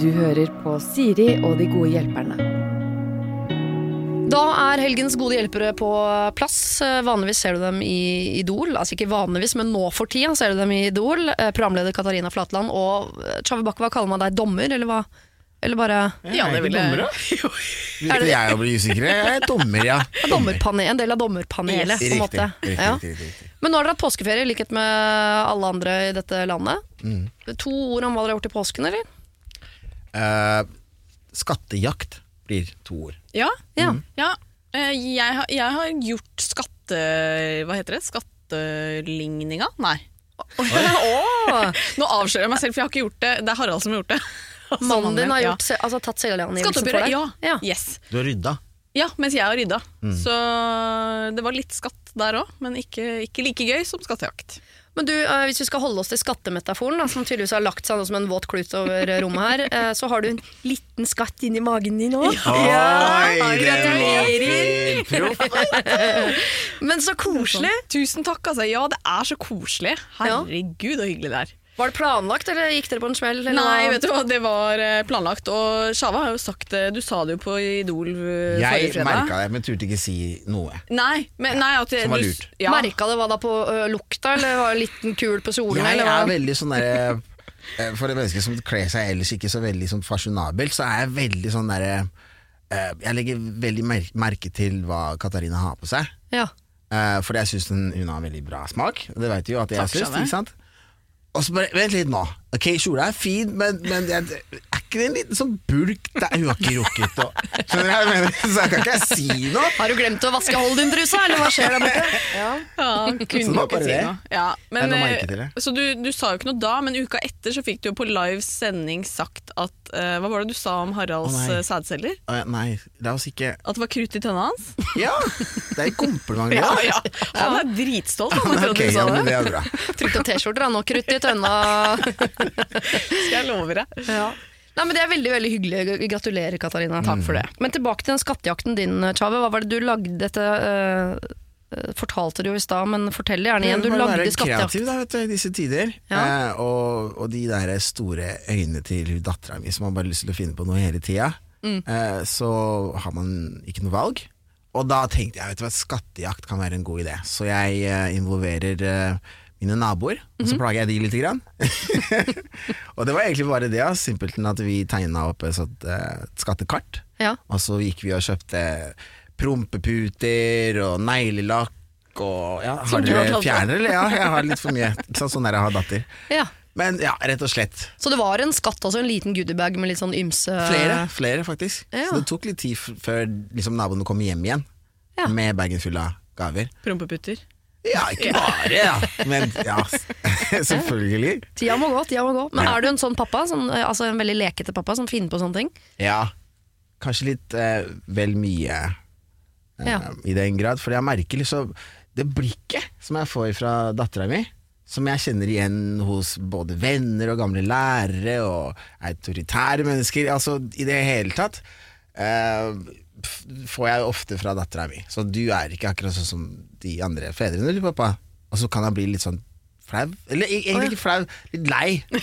Du hører på Siri og de gode hjelperne. Da er helgens gode hjelpere på plass. Eh, Vanligvis ser du dem i Idol. Altså ikke vanligvis, men nå for tida ser du dem i Idol. Eh, Programleder Katarina Flatland og Chave Bakke, hva kaller man deg? Dommer, eller hva? Eller bare Ja, det ville Begynte jeg å bli usikker? Jeg er dommer, ja. ja, en del av dommerpanelet, på en måte. riktig, Ja. riktig, riktig, riktig. Men nå har dere hatt påskeferie, i likhet med alle andre i dette landet. Mm. To ord om hva dere har gjort i påsken, eller? Eh, skattejakt blir to ord. Ja. Ja. ja. eh, Jeg, har, jeg har gjort skatte... Hva heter det? Skatteligninga? Nei. Åh, Nå avslører jeg meg selv, for jeg har ikke gjort det. Det er Harald som har gjort det. Mannen din har gjort, ja. altså, tatt selvangivelsen for deg? ja. ja. Yes. Du har rydda. Ja, mens jeg har rydda. Så det var litt skatt der òg, men ikke, ikke like gøy som skattejakt. Men du, eh, hvis vi skal holde oss til skattemetaforen, da, som tydeligvis har lagt seg som en våt klut over rommet her, eh, så har du en liten skatt inni magen din òg. Ja, gratulerer! Men så koselig! Tusen takk, altså. Ja, det er så koselig. Herregud, så hyggelig det er. Var det planlagt, eller gikk dere på en smell? Eller Nei, vet du hva, det var eh, planlagt. Og Shava har jo sagt det, du sa det jo på Idol eh, Jeg forrige fredag. merka det, men turte ikke si noe. Nei, men, nei at det, Som var du- lurt. Ja. Merka det hva da på uh, lukta, eller var det en liten kul på solen? Jeg eller hva? er veldig sånn derre eh, For et menneske som kler seg ellers ikke så veldig sånn fasjonabelt, så er jeg veldig sånn derre uh, Jeg legger veldig mer merke til hva Katarina har på seg. Ja. Uh, fordi jeg syns hun, hun har veldig bra smak. Og det vet du jo at jeg syns. Og så bare, Vent litt nå. Ok, Kjola er fin, men, men jeg, ikke det en liten sånn bulk der Hun har ikke rukket å Skjønner du hva jeg mener? Så jeg kan ikke jeg si noe. Har du glemt å vaske Holdin-trusa, eller hva skjer der borte? Ja. Ja, Så kunne det var ikke si det. noe. Ja, men, eh, det. så du, du sa jo ikke noe da, men uka etter så fikk du jo på live sending sagt at uh, Hva var det du sa om Haralds oh, sædceller? Ja, Nei, la oss ikke At det var krutt i tønna hans? Ja! Det er et kompliment. Ja, Ja, ja. Han er dritstolt han, at Ok, du sa ja, men det. det er bra. Trykte T-skjorter, han, og krutt i tønna. Skal jeg love deg. Nei, men Det er veldig veldig hyggelig. Gratulerer, Katarina. Takk for det. Men tilbake til den skattejakten din, Tjave. Hva var det du lagde dette øh, Fortalte du jo i stad, men fortell gjerne igjen. Du lagde skattejakt. kreativ da, vet du, i disse tider. Ja. Eh, og, og de der store øynene til dattera mi som har bare lyst til å finne på noe hele tida. Mm. Eh, så har man ikke noe valg. Og da tenkte jeg vet du hva, skattejakt kan være en god idé. Så jeg eh, involverer eh, mine naboer, og Mhm. så plager jeg de lite grann. og det var egentlig bare det, simpelthen at vi tegna opp et sånt et skattekart. Ja. Og så gikk vi og kjøpte prompeputer og neglelakk og ja, Har du dere fjerner, eller? Ja, jeg har litt for mye. Ikke sant, sånn der jeg har datter. Ja. Men ja, rett og slett. Så det var en skatt også, en liten goodiebag med litt sånn ymse Flere, flere faktisk. Ja. Så det tok litt tid f- før liksom, naboene kom hjem igjen Ja. med bagen full av gaver. Prompeputter. Ja, ikke bare, ja. Men ja, selvfølgelig. Tida må gå, tida må gå. Men er du en sånn pappa, sånn, øh, altså en veldig lekete pappa som finner på sånne ting? Ja, kanskje litt eh, vel mye eh, Ja. i den grad. For jeg merker liksom det blikket som jeg får fra dattera mi, som jeg kjenner igjen hos både venner og gamle lærere og autoritære mennesker, altså i det hele tatt, eh, får jeg ofte fra dattera mi. Så du er ikke akkurat sånn som de andre fedrene, eller pappa. Og så kan han bli litt sånn flau. Eller egentlig ikke flau, litt lei.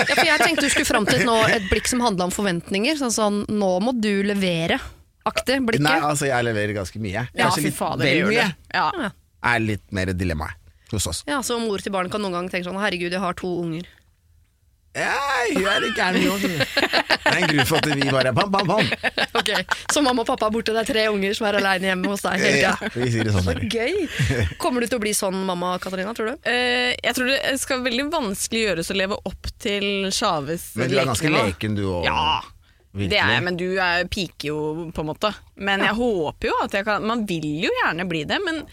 Ja, for jeg tenkte du skulle fram til nå et blikk som handla om forventninger. Sånn sånn, nå må du levere-aktig blikket. Nei, altså jeg leverer ganske mye. Kanskje ja, litt fader, vel mye. Ja. Er litt mer dilemmaet hos oss. Ja, Så mor til barn kan noen gang tenke sånn herregud, jeg har to unger. Ja, hun er litt gæren, hun òg. Det er en grunn for at vi bare bam, bam, bam. Ok, Så mamma og pappa er borte, det er tre unger som er aleine hjemme hos deg hele Ja, tida. vi sier det sånn. Så bare. gøy! Kommer du til å bli sånn mamma, Katarina, tror du? Eh, jeg tror det skal veldig vanskelig gjøres å leve opp til Sjaves Men du er ganske lekenivå. leken, du òg. Ja, det er jeg, men du er, piker jo på en måte. Men jeg håper jo at jeg kan Man vil jo gjerne bli det, men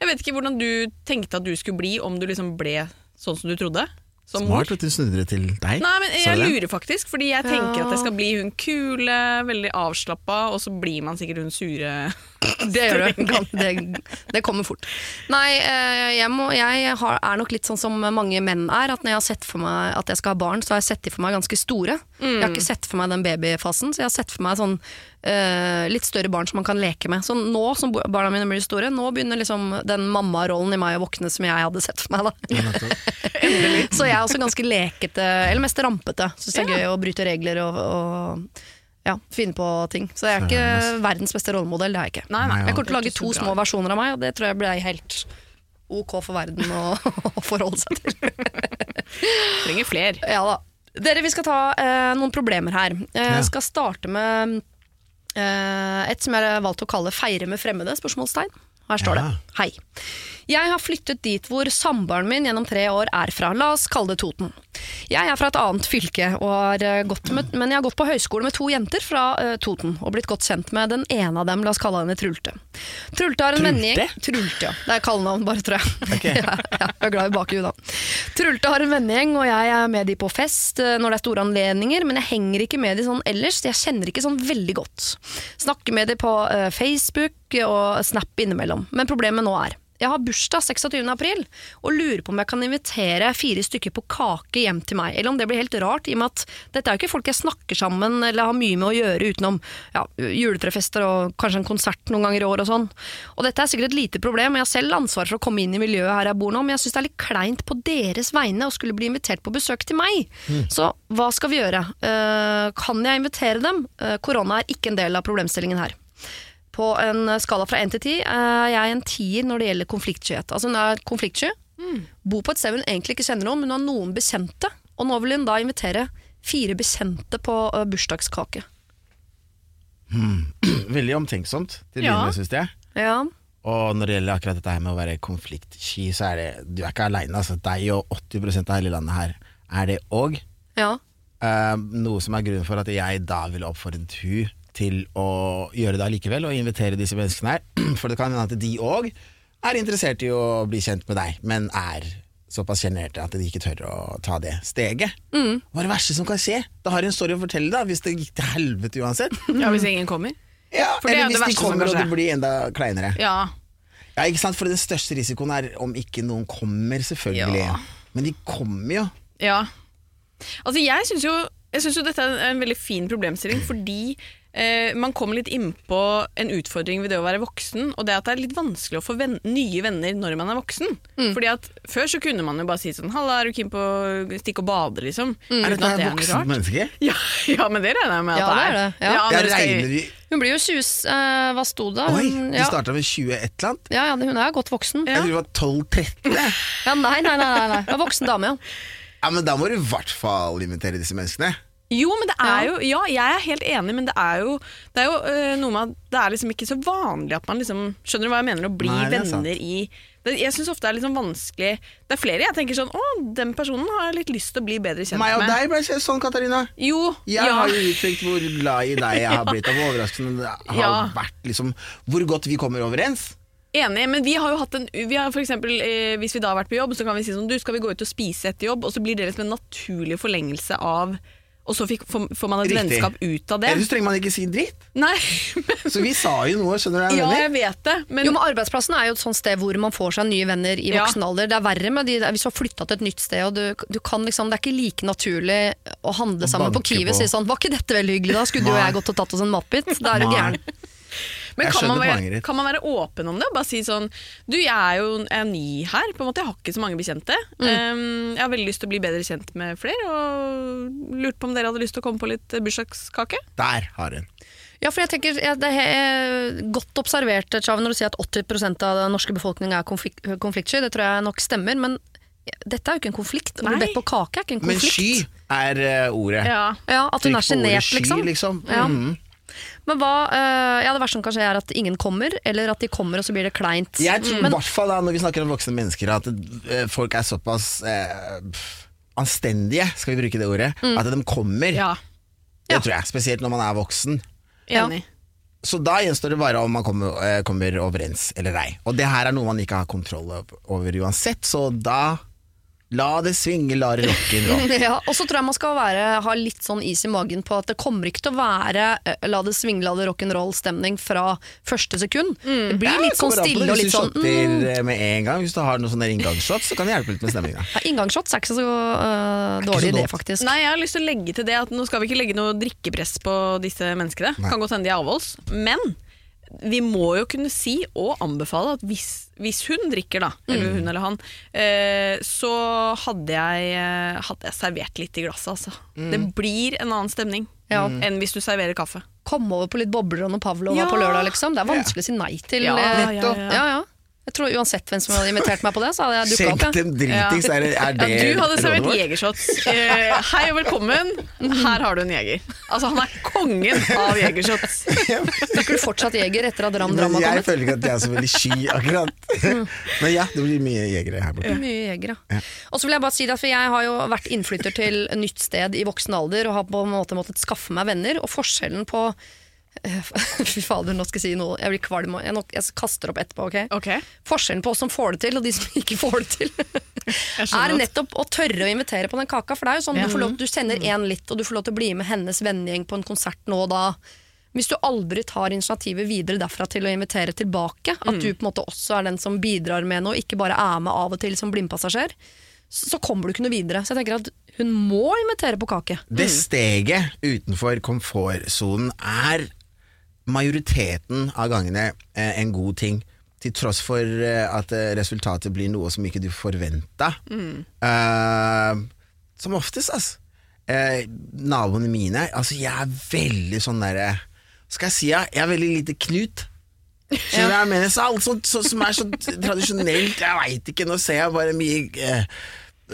jeg vet ikke hvordan du tenkte at du skulle bli om du liksom ble sånn som du trodde. Som mor. Smart at du snudde det til deg. Nei, men jeg lurer faktisk, fordi jeg tenker Ja. at jeg skal bli hun kule, veldig avslappa, og så blir man sikkert hun sure Det gjør du. Det. Det kommer fort. Nei, eh, jeg, må, jeg har, er nok litt sånn som mange menn er. At når jeg har sett for meg at jeg skal ha barn, så har jeg sett de for meg ganske store. Jeg har ikke sett for meg den babyfasen, så jeg har sett for meg sånn eh, litt større barn som man kan leke med. Så nå som barna mine blir store, nå begynner liksom den mammarollen i meg å våkne som jeg hadde sett for meg. da. så jeg er også ganske lekete, eller mest rampete. Syns det er gøy å bryte regler og, og ja, finne på ting. Så jeg er ikke verdens beste rollemodell, det er jeg ikke. Nei, nei, Jeg kommer til å lage to små versjoner av meg, og det tror jeg blir helt ok for verden å, å forholde seg til. Trenger fler. Ja da. Dere, vi skal ta eh, noen problemer her. Jeg Ja. skal starte med eh, et som jeg har valgt å kalle 'feire med fremmede'? spørsmålstegn. Her står Ja. det. Hei. Jeg har flyttet dit hvor samboeren min gjennom tre år er fra. La oss kalle det Toten. Jeg er fra et annet fylke, og har eh, gått med, men jeg har gått på høyskole med to jenter fra uh, Toten, og blitt godt kjent med den ene av dem, la oss kalle henne Trulte. Trulte har en vennegjeng Trulte, ja. Det er kallenavn, bare, tror jeg. Okay. ja, ja, jeg er glad i bakhjul, da. Trulte har en vennegjeng, og jeg er med de på fest eh, når det er store anledninger, men jeg henger ikke med de sånn ellers, jeg kjenner ikke sånn veldig godt. Snakker med de på uh, Facebook og Snap innimellom, men problemet nå er jeg har bursdag 26. april, og lurer på om jeg kan invitere fire stykker på kake hjem til meg. Eller om det blir helt rart, i og med at dette er jo ikke folk jeg snakker sammen eller har mye med å gjøre utenom ja, juletrefester og kanskje en konsert noen ganger i år og sånn. Og dette er sikkert et lite problem, og jeg har selv ansvar for å komme inn i miljøet her jeg bor nå, men jeg syns det er litt kleint på deres vegne å skulle bli invitert på besøk til meg. Så hva skal vi gjøre? Uh, kan jeg invitere dem? Uh, korona er ikke en del av problemstillingen her. På en skala fra 1 til 10 er jeg en tier når det gjelder konfliktskyhet. Altså hun er konfliktsky, bor på et sted hun egentlig ikke kjenner noen, men hun har noen bekjente. Og nå vil hun da invitere fire bekjente på bursdagskake. bursdagskake. Veldig omtenksomt til å Ja. begynne med, syns jeg. Ja. Og når det gjelder akkurat dette her med å være konfliktsky, så er det Du er ikke aleine. Altså, deg og 80% av hele landet her er det òg. ja. Uh, noe som er grunnen for at jeg da ville oppfordret hun til å gjøre det allikevel, og invitere disse menneskene her. For det kan hende at de òg er interessert i å bli kjent med deg, men er såpass sjenerte at de ikke tør å ta det steget. Mm. Hva er det verste som kan skje? Da har de en story å fortelle, da, hvis det gikk til helvete uansett. Ja, Hvis ingen kommer. Ja, For det er eller hvis de kommer og det blir enda kleinere. Ja. Ja, ikke sant? For den største risikoen er om ikke noen kommer, selvfølgelig. Ja. Men de kommer jo. Ja. Altså, jeg syns jo, jo dette er en veldig fin problemstilling, fordi eh, man kommer litt innpå en utfordring ved det å være voksen, og det at det er litt vanskelig å få ven nye venner når man er voksen. Fordi at Før så kunne man jo bare si sånn 'Halla, er du keen på å stikke og bade', liksom. Er du dette er noe voksent menneske? Ja, ja, men det regner jeg med at Ja, det er det. Ja. Ja, Jeg regner vi Hun blir jo 20 eh, Hva sto det? Oi, Hun, de ja. starta med 20 et eller annet? Ja, ja, hun er godt voksen. Jeg tror hun var 12-13. Ja, nei, nei, nei, nei, nei. Hun er voksen dame, ja. Ja, men da må du i hvert fall invitere disse menneskene. Jo, men det er jo Ja, jeg er helt enig, men det er jo, det er jo øh, noe med at det er liksom ikke så vanlig at man liksom Skjønner du hva jeg mener? Å bli Nei, det er sant. venner i det, Jeg syns ofte det er litt sånn vanskelig Det er flere jeg tenker sånn Å, den personen har jeg litt lyst til å bli bedre kjent Meg og med. deg ble kjent sånn, Katarina. Jo, Jeg ja. har jo uttrykt hvor glad i deg jeg har blitt, og hvor overraskende det har Ja. vært liksom, hvor godt vi kommer overens. Enig, men vi har jo hatt en vi har for eksempel, eh, Hvis vi da har vært på jobb, så kan vi si sånn Du, skal vi gå ut og spise etter jobb? Og så blir det liksom en naturlig forlengelse av Og så fikk, får, man et Riktig. vennskap ut av det. Ellers trenger man ikke si dritt. Nei, men, Så vi sa jo noe, skjønner du hva ja, jeg jeg vet det. Men Jo, men Arbeidsplassen er jo et sånt sted hvor man får seg nye venner i Ja. alder. Det er verre med de, hvis du har flytta til et nytt sted, og du, du kan liksom, det er ikke like naturlig å handle sammen på banke Kiwi og si sånn Var ikke dette veldig hyggelig, da? Skulle du og jeg gått og tatt oss en matbit? Da er du gæren. Men kan man, være, kan man være åpen om det? Bare si sånn Du, jeg er jo jeg er ny her, på en måte. Jeg har ikke så mange bekjente. Mm. Um, jeg har veldig lyst til å bli bedre kjent med flere, og lurte på om dere hadde lyst til å komme på litt bursdagskake? Der har hun. Ja, for jeg tenker ja, Det er godt observert, Chav, når du sier at 80% av den norske befolkningen er konflik konfliktsky. Det tror jeg nok stemmer, men dette er jo ikke en konflikt. Å bli bedt på kake er ikke en konflikt. Men sky er eh, ordet. Ja. Ja, At hun er sjenert, sky, liksom. liksom. Ja. Men hva, uh, ja, Det verste som kan skje, er at ingen kommer, eller at de kommer og så blir det kleint. Jeg tror i hvert fall da, når vi snakker om voksne mennesker, at uh, folk er såpass uh, anstendige, skal vi bruke det ordet, at de kommer. ja. Det Ja. tror jeg, Spesielt når man er voksen. Ja. Enig. Så da gjenstår det bare om man kommer, kommer overens eller ei. Og det her er noe man ikke har kontroll over uansett, så da La det svinge, la det rock'n'roll. Ja, og så tror jeg man skal være, ha litt sånn is i magen på at det kommer ikke til å være eh, la det svinge, la det rock'n'roll-stemning fra første sekund. Det blir litt sånn stille og litt sånn Hvis du mm, shotter eh, med en gang, hvis du har noen sånne inngangsshots, så kan det hjelpe litt med stemninga. ja, Inngangsshots er ikke så uh, dårlig idé, faktisk. Nei, jeg har lyst til å legge til det at nå skal vi ikke legge noe drikkepress på disse menneskene. Nei. Kan godt hende de er avholds. Men vi må jo kunne si og anbefale at hvis, hvis hun drikker, da, eller hun eller han, eh, så hadde jeg, eh, hadde jeg servert litt i glasset, altså. Det blir en annen stemning Ja. enn hvis du serverer kaffe. Komme over på litt bobler og noe pavlova Ja. på lørdag, liksom. Det er vanskelig å si nei til. Ja, eh, ja, ja. Ja, ja. Jeg tror Uansett hvem som hadde invitert meg på det, så hadde jeg dukka opp. Ja. dem dritings, er, det- er det Ja, du hadde servert jegershots. Uh, hei og velkommen, her har du en jeger. Altså, han er kongen av jegershots. Drikker du fortsatt Jeger etter at Ram Dram har jeg føler ikke at jeg er så veldig sky akkurat. Men ja, det blir mye jegere her borte. Mye jegere. ja. Og så vil jeg bare si det, for jeg har jo vært innflytter til nytt sted i voksen alder og har på en måte måttet skaffe meg venner, og forskjellen på Fy fader, nå skal jeg si noe. Jeg blir kvalm. Jeg, nok, jeg kaster opp etterpå, Okay? Ok, Forskjellen på oss som får det til, og de som ikke får det til, er nettopp å tørre å invitere på den kaka. For det er jo sånn, Ja. du, får lov, du sender én litt, og du får lov til å bli med hennes vennegjeng på en konsert nå og da. Hvis du aldri tar initiativet videre derfra til å invitere tilbake, at du på en måte også er den som bidrar med noe, ikke bare er med av og til som blindpassasjer, så, så kommer du ikke noe videre. Så jeg tenker at hun må invitere på kake. Det steget utenfor komfortsonen er majoriteten av gangene eh, en god ting. Til tross for eh, at eh, resultatet blir noe som ikke du forventa. Eh, som oftest, altså. Eh, naboene mine Altså, jeg er veldig sånn derre Skal jeg si ja, jeg er veldig lite Knut. Skjønner du hva jeg mener? Så alt sånt så, som er så tradisjonelt Jeg veit ikke, nå ser jeg bare mye eh,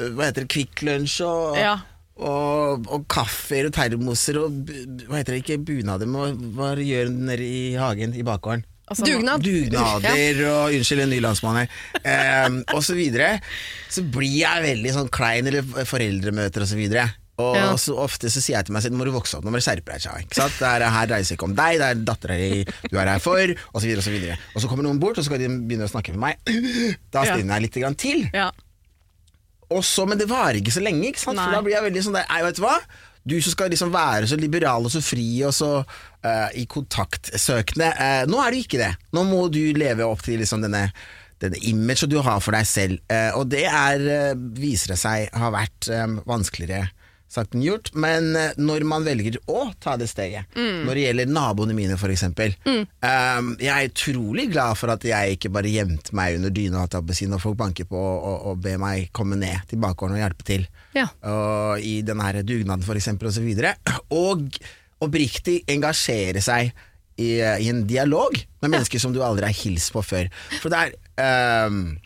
Hva heter det, Kvikk Lunsj og Ja. Og, og kaffer og termoser og hva heter det ikke, bunader med hva gjør den nede i hagen i bakgården? Altså, Dugnad. Dugnader og unnskyld, en ny landsmann her. Um, og så videre. Så blir jeg veldig sånn klein, eller foreldremøter og så videre. Og Ja. så ofte så sier jeg til meg selv Nå må du vokse opp, nå må du skjerpe deg. Ikke sant? Det er, her dreier seg ikke om deg, det er dattera di du er her for, og så videre og så videre. Og så kommer noen bort, og så skal de begynne å snakke med meg. Da stivner jeg litt grann til. Ja. Og så, men det varer ikke så lenge, ikke sant? Nei. for da blir jeg veldig sånn der, «Ei, vet du hva? Du som skal liksom være så liberal og så fri og så uh, i kontaktsøkende. Uh, nå er du ikke det. Nå må du leve opp til liksom denne, denne imaget du har for deg selv. Eh, og det er, viser det seg har vært vanskeligere sagt enn gjort. Men eh, når man velger å ta det steget, når det gjelder naboene mine f.eks. Mm. jeg er utrolig glad for at jeg ikke bare gjemte meg under dyna og tabbe sin Og folk banker på og, og, og ber meg komme ned til bakgården og hjelpe til. Ja. Og I den her dugnaden for eksempel og oppriktig engasjere seg i, i en dialog med mennesker som du aldri har hilst på før. For det er um,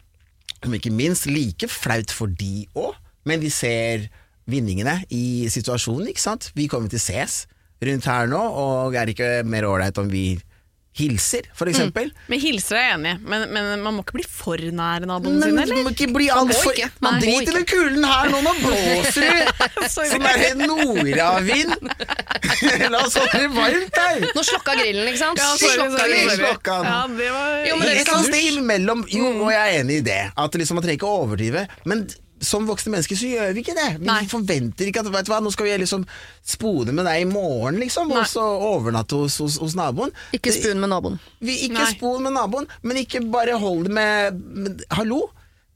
ikke minst like flaut for de òg, men de ser vinningene i situasjonen, ikke sant? Vi kommer til ses rundt her nå, og er ikke mer ålreit om vi hilser, for eksempel. Men hilser er jeg enig i, men, men man må ikke bli for nær naboen sin, eller? må ikke bli altfor ikke. Man Nei, må driter i kulden her nå, nå blåser det som er en nordavind! La oss holde det varmt her! Nå slokka grillen, ikke sant? Ja, sorry, Slokka sorry, sorry. Slokka den. Ja, det var Jo, men Et dere eller annet sted imellom. Jo, og jeg er enig i det. At liksom, man trenger ikke å overdrive. Men som voksne mennesker så gjør vi ikke det. Vi Nei. forventer ikke at vet du hva, nå skal vi liksom spone med deg i morgen, liksom, Nei. og så overnatte hos, hos, hos naboen. Ikke spon med naboen. Vi, ikke Nei. spon med naboen, men ikke bare hold det med, med Hallo?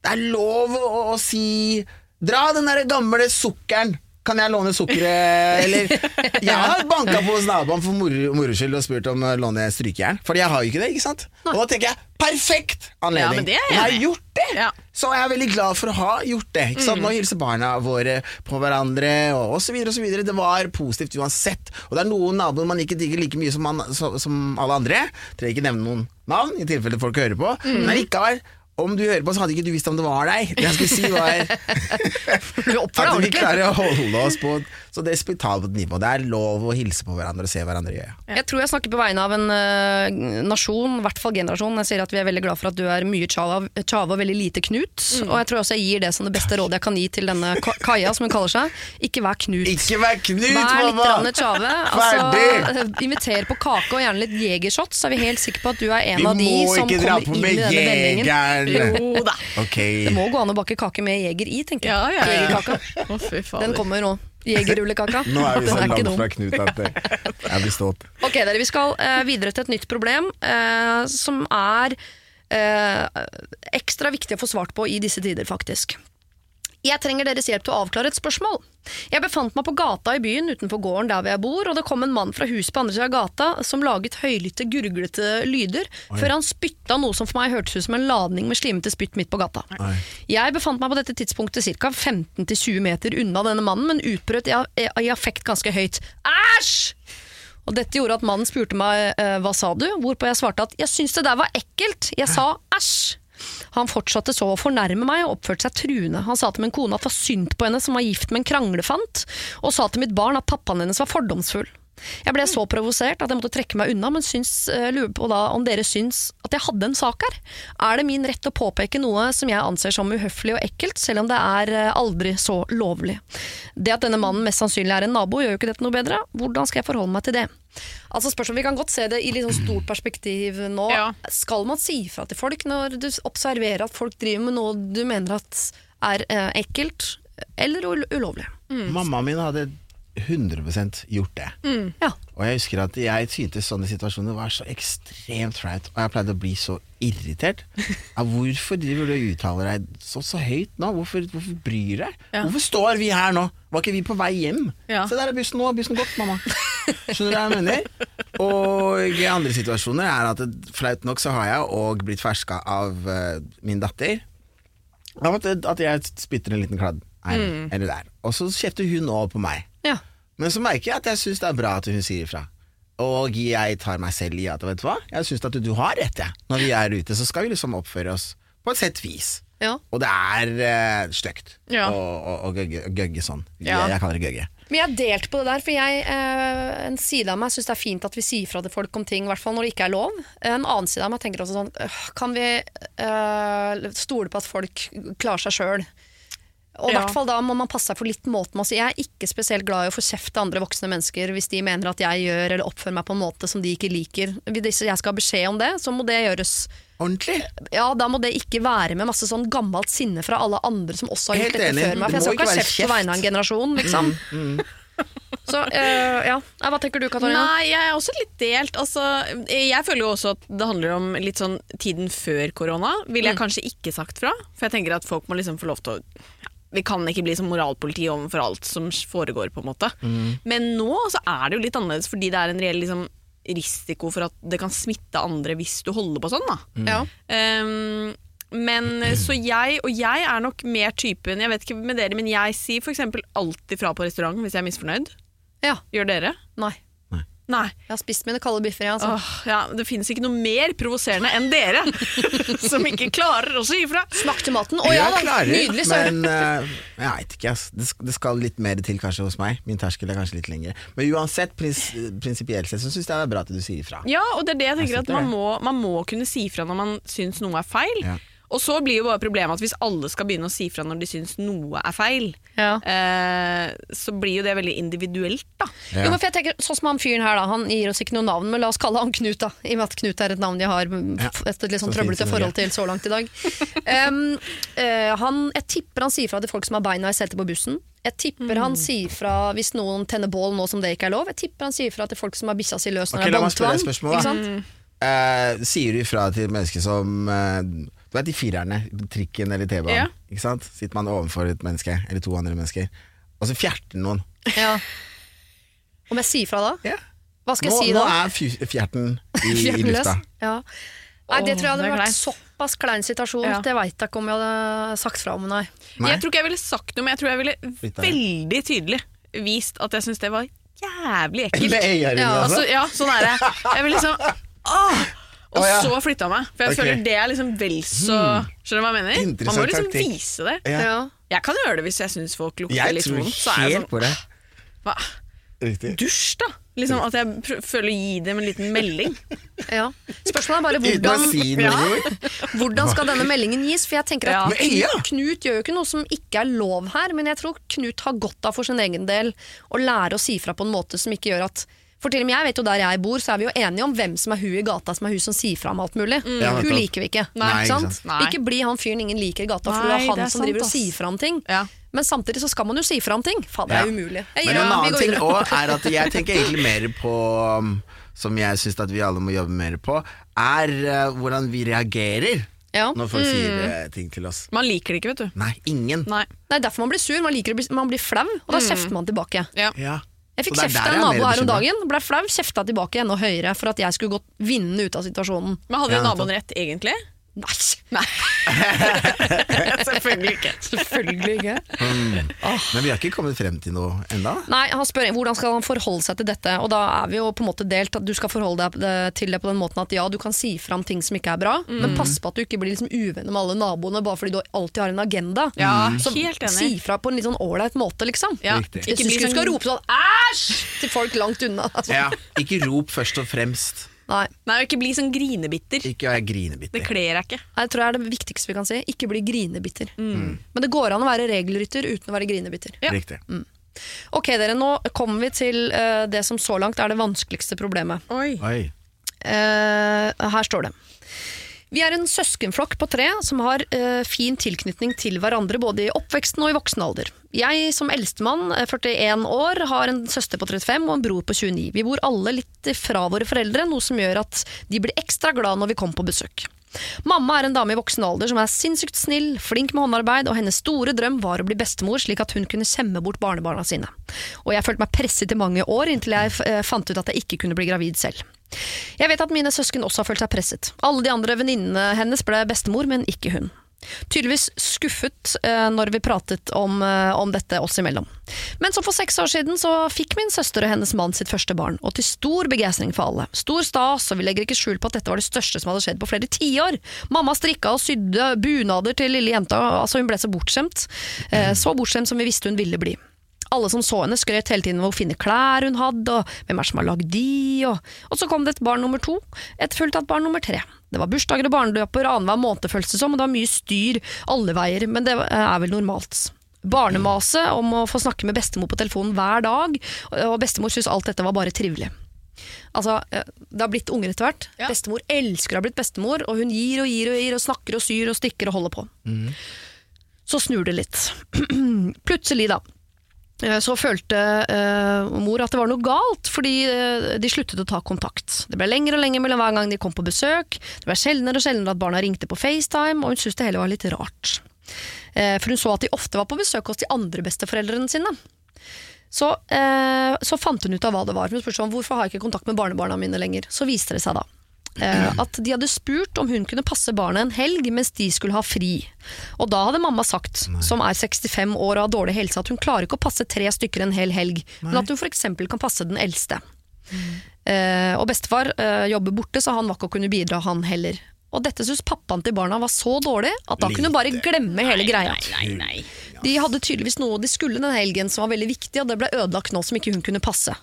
Det er lov å, å si Dra den der gamle sukkeren. Kan jeg låne sukkeret, eller Jeg har banka på hos naboen for moro skyld og spurt om å låne strykejern, for jeg har jo ikke det, ikke sant? Og da tenker jeg perfekt anledning! Ja, men jeg jeg har gjort det! Ja. Så er veldig glad for å ha gjort det. Ikke sant? Nå hilser barna våre på hverandre, og så videre. Det var positivt uansett. Og det er noen naboer man ikke digger like mye som, man, som alle andre. Trenger ikke nevne noen navn, i tilfelle folk hører på. Men likevel, om du hører på, så hadde ikke du visst om det var deg. Det jeg skulle si var Du oppfører at vi klarer å holde oss på så det er respektabelt nivå. Det er lov å hilse på hverandre og se hverandre i øya. Jeg tror jeg snakker på vegne av en uh, nasjon, i hvert fall generasjon. Jeg sier at vi er veldig glad for at du er mye Chava, Chava og veldig lite Knut. Og jeg tror også jeg gir det som det beste rådet jeg kan gi til denne Kaja, som hun kaller seg. Ikke vær Knut. Ikke vær Knut, Vær litt Tjave. Altså, inviter på kake og gjerne litt jegershots, så er vi helt sikre på at du er en Vi av de som kommer på inn i denne vendingen. jegeren Jo da. Okay. Det må gå an å bake kake med jeger i, tenker jeg. Ja, ja, ja. Jegerkaka. Oh. Den kommer nå. Jegerrullekaka. Nå er vi så langt fra Knut at det- jeg blir stått. Ok, dere, vi skal eh, videre til et nytt problem eh, som er eh, ekstra viktig å få svart på i disse tider, faktisk. Jeg trenger deres hjelp til å avklare et spørsmål. Jeg befant meg på gata i byen utenfor gården der hvor jeg bor, og det kom en mann fra huset på andre siden av gata som laget høylytte, gurglete lyder, før han spytta noe som for meg hørtes ut som en ladning med slimete spytt midt på gata. Oi. Jeg befant meg på dette tidspunktet ca. 15-20 meter unna denne mannen, men utbrøt i, affekt ganske høyt. Æsj! Og dette gjorde at mannen spurte meg eh, hva sa du, hvorpå jeg svarte at jeg syns det der var ekkelt. Jeg sa æsj. Han fortsatte så å fornærme meg og oppførte seg truende. Han sa til min kone at det var synd på henne som var gift med en kranglefant, og sa til mitt barn at pappaen hennes var fordomsfull. Jeg ble så provosert at jeg måtte trekke meg unna, men syns, eh, lurer på da om dere syns at jeg hadde en sak her. Er det min rett å påpeke noe som jeg anser som uhøflig og ekkelt, selv om det er eh, aldri så lovlig? Det at denne mannen mest sannsynlig er en nabo, gjør jo ikke dette noe bedre. Hvordan skal jeg forholde meg til det? Altså spørsmål, Vi kan godt se det i litt sånn stort perspektiv nå. Ja. Skal man si fra til folk når du observerer at folk driver med noe du mener at er eh, ekkelt eller ulovlig? ulovlig? Mammaen min hadde 100% gjort det. Ja. Og jeg husker at jeg syntes sånne situasjoner var så ekstremt flaut, og jeg pleide å bli så irritert. Ja, hvorfor driver du og uttaler deg så, så høyt nå? Hvorfor, hvorfor bryr du deg? Ja. Hvorfor står vi her nå? Var ikke vi på vei hjem? Ja. Se der er bussen nå, bussen gått, mamma. Skjønner du hva jeg mener? Og i andre situasjoner er at flaut nok så har jeg òg blitt ferska av uh, min datter. Av at, at jeg spytter en liten kladd her eller der. Og så kjefter hun òg på meg. Men så merker jeg at jeg syns det er bra at hun sier ifra. Og jeg tar meg selv i at vet du hva, jeg syns at du, du har rett, jeg. Når vi er ute, så skal vi liksom oppføre oss på et sett vis. ja. Og det er uh, stygt Ja. å å- å gøgge, gøgge sånn. Ja. Jeg, jeg kaller det gøgge. Men jeg har delt på det der, for jeg, eh, en side av meg syns det er fint at vi sier fra til folk om ting, i hvert fall når det ikke er lov. En annen side av meg tenker også sånn øh, Kan vi eh, stole på at folk klarer seg sjøl? Og i Ja. hvert fall da må man passe seg for litt måten sier. Jeg er ikke spesielt glad i å få kjeft av andre voksne mennesker hvis de mener at jeg gjør eller oppfører meg på en måte som de ikke liker. Hvis jeg skal ha beskjed om det, så må det gjøres Ordentlig. ja, da må det ikke være med masse sånn gammelt sinne fra alle andre som også har gjort dette enig. før meg. For jeg skal ikke ha kjeft på vegne av en generasjon, liksom. Så øh, ja. Hva tenker du, Katarina? Nei, jeg er også litt delt. Altså, jeg føler jo også at det handler om litt sånn tiden før korona. Ville jeg kanskje ikke sagt fra, for jeg tenker at folk må liksom få lov til å vi kan ikke bli som moralpoliti overfor alt som foregår, på en måte. Men nå så er det jo litt annerledes, fordi det er en reell liksom, risiko for at det kan smitte andre hvis du holder på sånn. da. Ja. Um, men så jeg, og jeg er nok mer typen, jeg vet ikke med dere, men jeg sier for eksempel alltid fra på restaurant hvis jeg er misfornøyd. ja. Gjør dere? Nei. Nei. Jeg har spist mine kalde biffer, jeg. Altså. Åh, ja, det finnes ikke noe mer provoserende enn dere, som ikke klarer å si ifra. Smakte maten. Å ja, da. Nydelig svar. men uh, jeg veit ikke. ass. Det, det skal litt mer til kanskje hos meg. Min terskel er kanskje litt lengre. Men uansett, prins, prinsipielt sett, så syns jeg det er bra at du sier ifra. Ja, og det er det jeg tenker Jeg at man må, man må kunne si ifra når man syns noe er feil. Ja. Og så blir jo bare problemet at hvis alle skal begynne å si fra når de syns noe er feil, Ja. eh, så blir jo det veldig individuelt, da. Ja. Jo, men for jeg tenker, sånn som han fyren her, da. Han gir oss ikke noe navn, men la oss kalle han Knut, da. I og med at Knut er et navn jeg har mm, et litt sånn trøblete forhold til så langt i dag. Um, uh, han, jeg tipper han sier fra til folk som har beina i setet på bussen. Jeg tipper han Mm. sier fra hvis noen tenner bål nå som det ikke er lov. Jeg tipper han sier fra til folk som har bikkja si løs når okay, det er båndtvang. spørsmål, Uh. Eh, sier du ifra til mennesker som eh, Du vet de firerne, trikken eller T-banen. Ja. Ikke sant? Sitter man overfor et menneske, eller to andre mennesker, og så fjerter noen. Ja. Om jeg sier fra da? Ja. Hva skal Nå, jeg si nå da? er fjerten i, i lufta. Ja. Nei, det tror jeg hadde er vært såpass klein situasjon. Ja. Det veit jeg ikke om jeg hadde sagt fra om, nei. Nei. Jeg tror ikke jeg ville sagt noe, men jeg tror jeg ville veldig tydelig vist at jeg syns det var jævlig ekkelt. Med øyeringene, Ja, Altså, altså? ja, sånn er det. Jeg vil liksom åh! Og oh, ja. så flytta jeg meg. For jeg okay. føler det er liksom vel så Skjønner du hva jeg mener? Man må liksom taktikk. vise det. Ja. Ja. Jeg kan gjøre det hvis jeg syns folk lukter Jeg litt tror vondt. Så er jeg helt på sånn det. hva? Riktig. Dusj, da! Liksom At jeg pr føler å gi dem en liten melding. Ja. Spørsmålet er bare hvordan, Ja. hvordan skal denne meldingen gis? For jeg tenker at? Knut, Knut gjør jo ikke noe som ikke er lov her, men jeg tror Knut har godt av for sin egen del å lære å si fra på en måte som ikke gjør at For til og med jeg vet jo der jeg bor, så er vi jo enige om hvem som er hun i gata som er hun som sier fra om alt mulig. Ja, hun liker vi ikke. Nei, ikke sant? Nei. Ikke bli han fyren ingen liker i gata, for Nei, det er han det er som sant, driver og sier fra om ting. Ja. Men samtidig så skal man jo si fra om ting. Faen, det er Ja. umulig. Men en annen ting òg er at jeg tenker egentlig mer på um, Som jeg syns at vi alle må jobbe mer på, er uh, hvordan vi reagerer Ja. når folk sier uh, ting til oss. Man liker det ikke, vet du. Nei, ingen. Nei. Det er derfor man blir sur. Man liker å bli, man blir flau, og da kjefter man tilbake. Ja. Ja. Jeg fikk kjefta kjeft av en nabo her om dagen. Ble flau, kjefta tilbake enda høyere for at jeg skulle gått vinnende ut av situasjonen. Men hadde Ja, naboen rett, egentlig? Nei, Nei. Selvfølgelig ikke. selvfølgelig ikke. Men vi har ikke kommet frem til noe enda. Nei, han spør hvordan skal han forholde seg til dette, og da er vi jo på en måte delt at du skal forholde deg til det på den måten at ja, du kan si fra om ting som ikke er bra, men pass på at du ikke blir liksom uvenner med alle naboene bare fordi du alltid har en agenda. Ja, Så helt enig. si fra på en litt sånn ålreit måte, liksom. Ja. Riktig. Hvis Ikke du bli skulle sånn skal rope sånn æsj til folk langt unna. Altså. Ja, Ikke rop først og fremst. Nei, Nei, og ikke bli sånn grinebitter. Ikke vær Det grinebitter. kler jeg ikke. Nei, jeg tror det er det viktigste vi kan si. Ikke bli grinebitter. Men det går an å være regelrytter uten å være grinebitter. Ja. Riktig. Ok, dere, nå kommer vi til eh, det som så langt er det vanskeligste problemet. Oi. Oi. Eh, her står det. Vi er en søskenflokk på tre som har eh, fin tilknytning til hverandre både i oppveksten og i voksen alder. Jeg som eldstemann, eh, 41 år, har en søster på 35 og en bror på 29. Vi bor alle litt fra våre foreldre, noe som gjør at de blir ekstra glad når vi kommer på besøk. Mamma er en dame i voksen alder som er sinnssykt snill, flink med håndarbeid, og hennes store drøm var å bli bestemor slik at hun kunne skjemme bort barnebarna sine. Og jeg følte meg presset i mange år inntil jeg eh, fant ut at jeg ikke kunne bli gravid selv. Jeg vet at mine søsken også har følt seg presset. Alle de andre venninnene hennes ble bestemor, men ikke hun. Tydeligvis skuffet eh, når vi pratet om, eh, om dette oss imellom. Men så for seks år siden så fikk min søster og hennes mann sitt første barn, og til stor begeistring for alle. Stor stas, og vi legger ikke skjul på at dette var det største som hadde skjedd på flere tiår. Mamma strikka og sydde bunader til lille jenta, altså hun ble så bortskjemt. Eh, så bortskjemt som vi visste hun ville bli. Alle som så henne skrøt hele tiden hvor fine klær hun hadde, og hvem er som har lagd de, og, og så kom det et barn nummer to, etterfulgt av et barn nummer tre. Det var bursdager og barnedåper annenhver måned føltes det som, og det var mye styr alle veier, men det er vel normalt. Barnemase om å få snakke med bestemor på telefonen hver dag, og bestemor syntes alt dette var bare trivelig. Altså, eh, Det har blitt unger etter hvert. Ja. Bestemor elsker å ha blitt bestemor, og hun gir og gir og gir, og snakker og syr og stikker og holder på. Så snur det litt. Plutselig, da. Eh, Så følte uh, mor at det var noe galt, fordi uh, de sluttet å ta kontakt. Det ble lenger og lenger mellom hver gang de kom på besøk. Det ble sjeldnere og sjeldnere at barna ringte på FaceTime, og hun syntes det hele var litt rart. Uh, for hun så at de ofte var på besøk hos de andre besteforeldrene sine. Så, så fant hun ut av hva det var. Hun spurte sånn, hvorfor har jeg ikke kontakt med barnebarna mine lenger. Så viste det seg da at de hadde spurt om hun kunne passe barnet en helg mens de skulle ha fri. Og da hadde mamma sagt, som er 65 år og har dårlig helse, at hun klarer ikke å passe tre stykker en hel helg, men at hun f.eks. kan passe den eldste. Eh, og bestefar eh, jobber borte, så han var ikke å kunne bidra, han heller. Og dette syntes pappaen til barna var så dårlig at da kunne hun bare glemme hele greia. Nei, nei. De hadde tydeligvis noe de skulle den helgen som var veldig viktig, og det ble ødelagt nå som ikke hun kunne passe.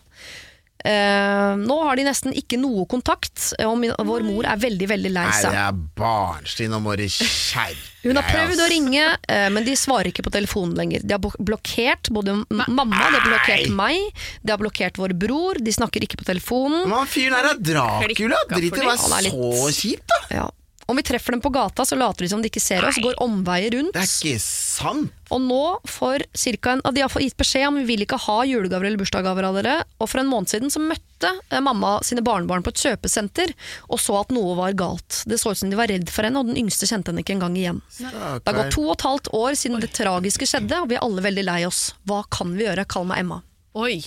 Eh, nå har de nesten ikke noe kontakt, og min, vår mor er veldig veldig lei Nei, det er barnslig. Nå må du skjerpe Hun har prøvd å ringe, uh, men de svarer ikke på telefonen lenger. De har blokkert både Nei. mamma, de har blokkert meg, de har blokkert vår bror, de snakker ikke på telefonen. Men han fyren her er Dracula. Drit i å være så kjip, da. Ja. Om vi treffer dem på gata, så later de som de ikke ser oss, går omveier rundt. Det er ikke sant. Og nå får cirka en, De har gitt beskjed om vi vil ikke ha julegaver eller bursdagsgaver av dere. Og for en måned siden så møtte eh, mamma sine barnebarn på et kjøpesenter og så at noe var galt. Det så ut som de var redd for henne, og den yngste kjente henne ikke engang igjen. Det har gått to og et halvt år siden det tragiske skjedde, og vi er alle veldig lei oss. Hva kan vi gjøre? Kall meg Emma. Oi.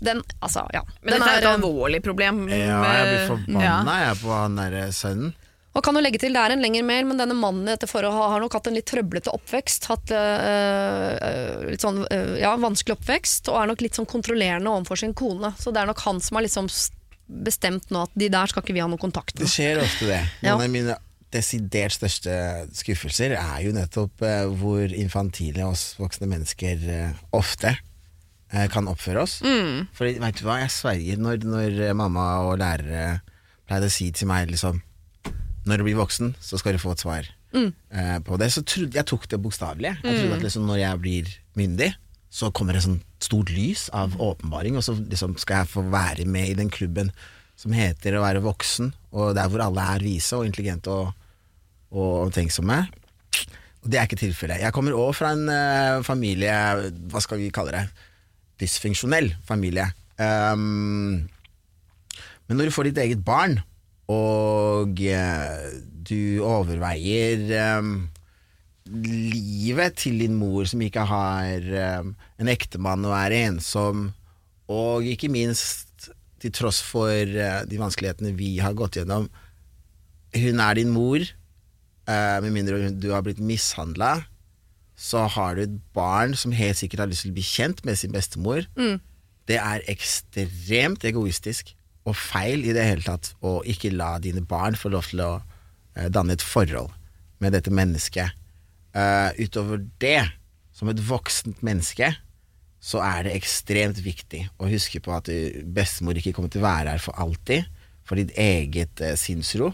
Den, altså, ja. Men Den dette er et er, eh, alvorlig problem. Ja, jeg blir forbanna jeg på han derre sønnen. Og kan jo legge til, Det er en lengre mail, men denne mannen etter forholdet har, nok hatt en litt trøblete oppvekst. Hatt øh, litt sånn, øh, ja, vanskelig oppvekst, og er nok litt sånn kontrollerende overfor sin kone. Så det er nok han som har liksom bestemt nå at de der skal ikke vi ha noe kontakt Det skjer ofte det. Ja. Noen av mine desidert største skuffelser er jo nettopp eh, hvor infantile oss voksne mennesker eh, ofte eh, kan oppføre oss. For vet du hva, jeg sverger når, når mamma og lærere pleide å si til meg liksom Når du blir voksen, så skal du få et svar eh, på det. Så trodde jeg tok det bokstavelig. Jeg trodde at liksom, når jeg blir myndig, så kommer det sånn stort lys av åpenbaring, og så liksom skal jeg få være med i den klubben som heter å være voksen, og der hvor alle er vise og intelligente og, og omtenksomme. Og det er ikke tilfellet. Jeg kommer òg fra en uh, familie, hva skal vi kalle det, dysfunksjonell familie. Um, men når du får ditt eget barn, og eh, du overveier um, livet til din mor som ikke har um, en ektemann og er ensom, og ikke minst til tross for eh, de vanskelighetene vi har gått gjennom, hun er din mor, eh, med mindre du har blitt mishandla, så har du et barn som helt sikkert har lyst til å bli kjent med sin bestemor. Det er ekstremt egoistisk og feil i det hele tatt å ikke la dine barn få lov til å eh, danne et forhold med dette mennesket. Uh, utover det, som et voksent menneske, så er det ekstremt viktig å huske på at eh, bestemor ikke kommer til å være her for alltid. For ditt eget uh, sinnsro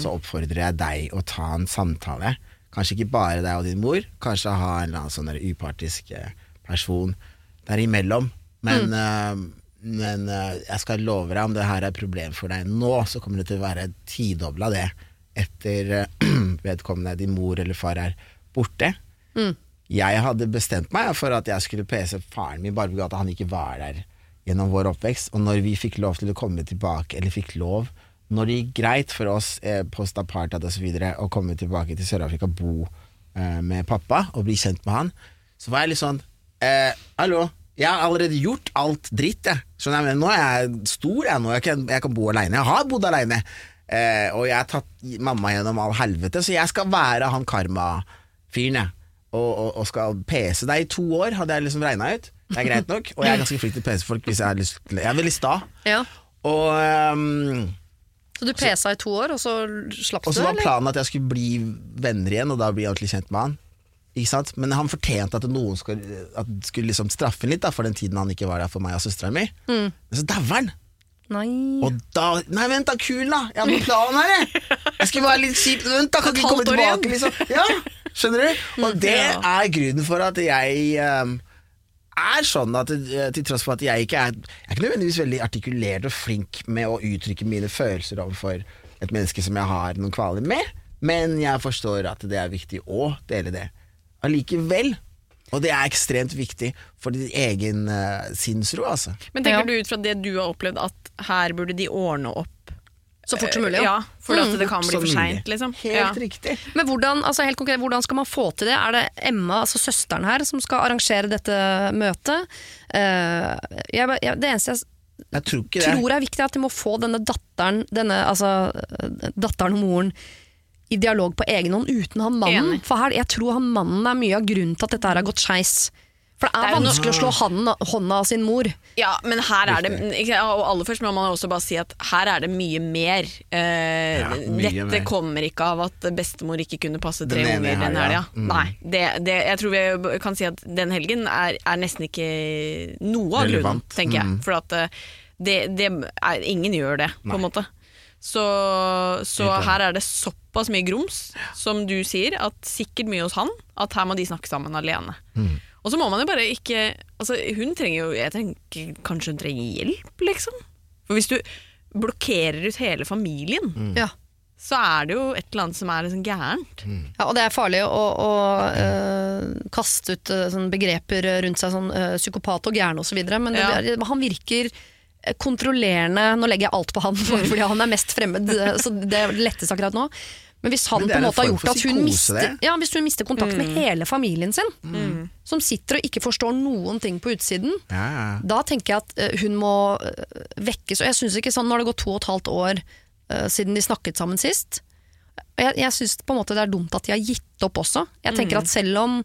så oppfordrer jeg deg å ta en samtale. Kanskje ikke bare deg og din mor, kanskje ha en eller annen sånn der upartisk person person derimellom. Men, eh, men eh, jeg skal love deg, om det her er et problem for deg nå, så kommer det til å være tidobla det etter eh, vedkommende din mor eller far er borte. Jeg hadde bestemt meg for at jeg skulle pese faren min bare fordi at han ikke var der gjennom vår oppvekst. Og når vi fikk lov til å komme tilbake, eller fikk lov Når det gikk greit for oss eh, post apartheid osv. å komme tilbake til Sør-Afrika, bo eh, med pappa og bli kjent med han, så var jeg litt sånn eh, Hallo, jeg har allerede gjort alt dritt, jeg. Skjønner jeg, nå er jeg stor, jeg nå. Jeg kan, jeg kan bo aleine. Jeg har bodd aleine. Eh, og jeg har tatt mamma gjennom all helvete, så jeg skal være han karma-fyren, jeg. Og, og, og skal pese deg i to år, hadde jeg liksom regna ut. Det er greit nok. Og jeg er ganske flink til å pese folk hvis jeg har lyst til Jeg er veldig sta. Ja. Og, um, Så du pesa i to år, og så slapp du? og så var planen at jeg skulle bli venner igjen, og da bli ordentlig kjent med han. Ikke sant? Men han fortjente at noen skulle, at skulle liksom straffe ham litt da, for den tiden han ikke var der for meg og søstera mi. Mm. Men så dauer han! Nei. Og da Nei, vent da, kul da! Jeg hadde noen plan her, jeg! Jeg skulle være litt kjip. Vent da, kan ikke komme tilbake, liksom. Ja, skjønner du? Og det er grunnen for at jeg um, er sånn at eh, til tross for at jeg ikke er Jeg er ikke nødvendigvis veldig artikulert og flink med å uttrykke mine følelser overfor et menneske som jeg har noen kvaler med, men jeg forstår at det er viktig å dele det allikevel. Og det er ekstremt viktig for din egen uh, sinnsro, altså. Men tenker Ja. du ut fra det du har opplevd at her burde de ordne opp? Så fort som mulig, Ja, ja. for at det kan bli for seint, liksom. Helt Ja. riktig. Men hvordan, altså helt konkret, hvordan skal man få til det? Er det Emma, altså søsteren her, som skal arrangere dette møtet? Uh, jeg, jeg, det eneste jeg Jeg tror ikke det. er viktig, er at de må få denne datteren, denne, altså, eh, datteren og moren i dialog på egen hånd uten han mannen. Enig. For her, jeg tror han mannen er mye av grunnen til at dette her har gått skeis. For det er, Det er vanskelig vanskelig å slå han, hånda av sin mor. Ja, men her er det Og aller først må man også bare si at her er det mye mer. Eh, Ja, mye dette mer. kommer ikke av at bestemor ikke kunne passe tre unger den helga. Ja. Mm. Nei, det, det, jeg tror vi kan si at den helgen er, er nesten ikke noe av grunnen, tenker jeg. Mm. For at eh, det, det er, ingen gjør det, på en måte. Så, så her er det såpass mye grums, som du sier, at sikkert mye hos han, at her må de snakke sammen alene. Mm. Og så må man jo bare ikke altså Hun trenger jo Jeg tenker kanskje hun trenger hjelp, liksom. For hvis du blokkerer ut hele familien, Mm. Ja. så er det jo et eller annet som er liksom gærent. Ja, og det er farlig å, å øh, kaste ut eh, sånne begreper rundt seg, sånn øh, psykopat og gæren osv., men det, Ja. han virker eh, kontrollerende Nå legger jeg alt på han, fordi han er mest fremmed, så det lettes akkurat nå. Men hvis han Men på en måte har gjort at hun mister, ja, hvis hun mister kontakt med hele familien sin, Mm. som sitter og ikke forstår noen ting på utsiden, Ja, ja. da tenker jeg at eh, hun må eh, vekkes. Og jeg synes ikke sånn, Nå har det gått to og et halvt år uh, siden de snakket sammen sist. Jeg, jeg syns på en måte det er dumt at de har gitt opp også. Jeg tenker at selv om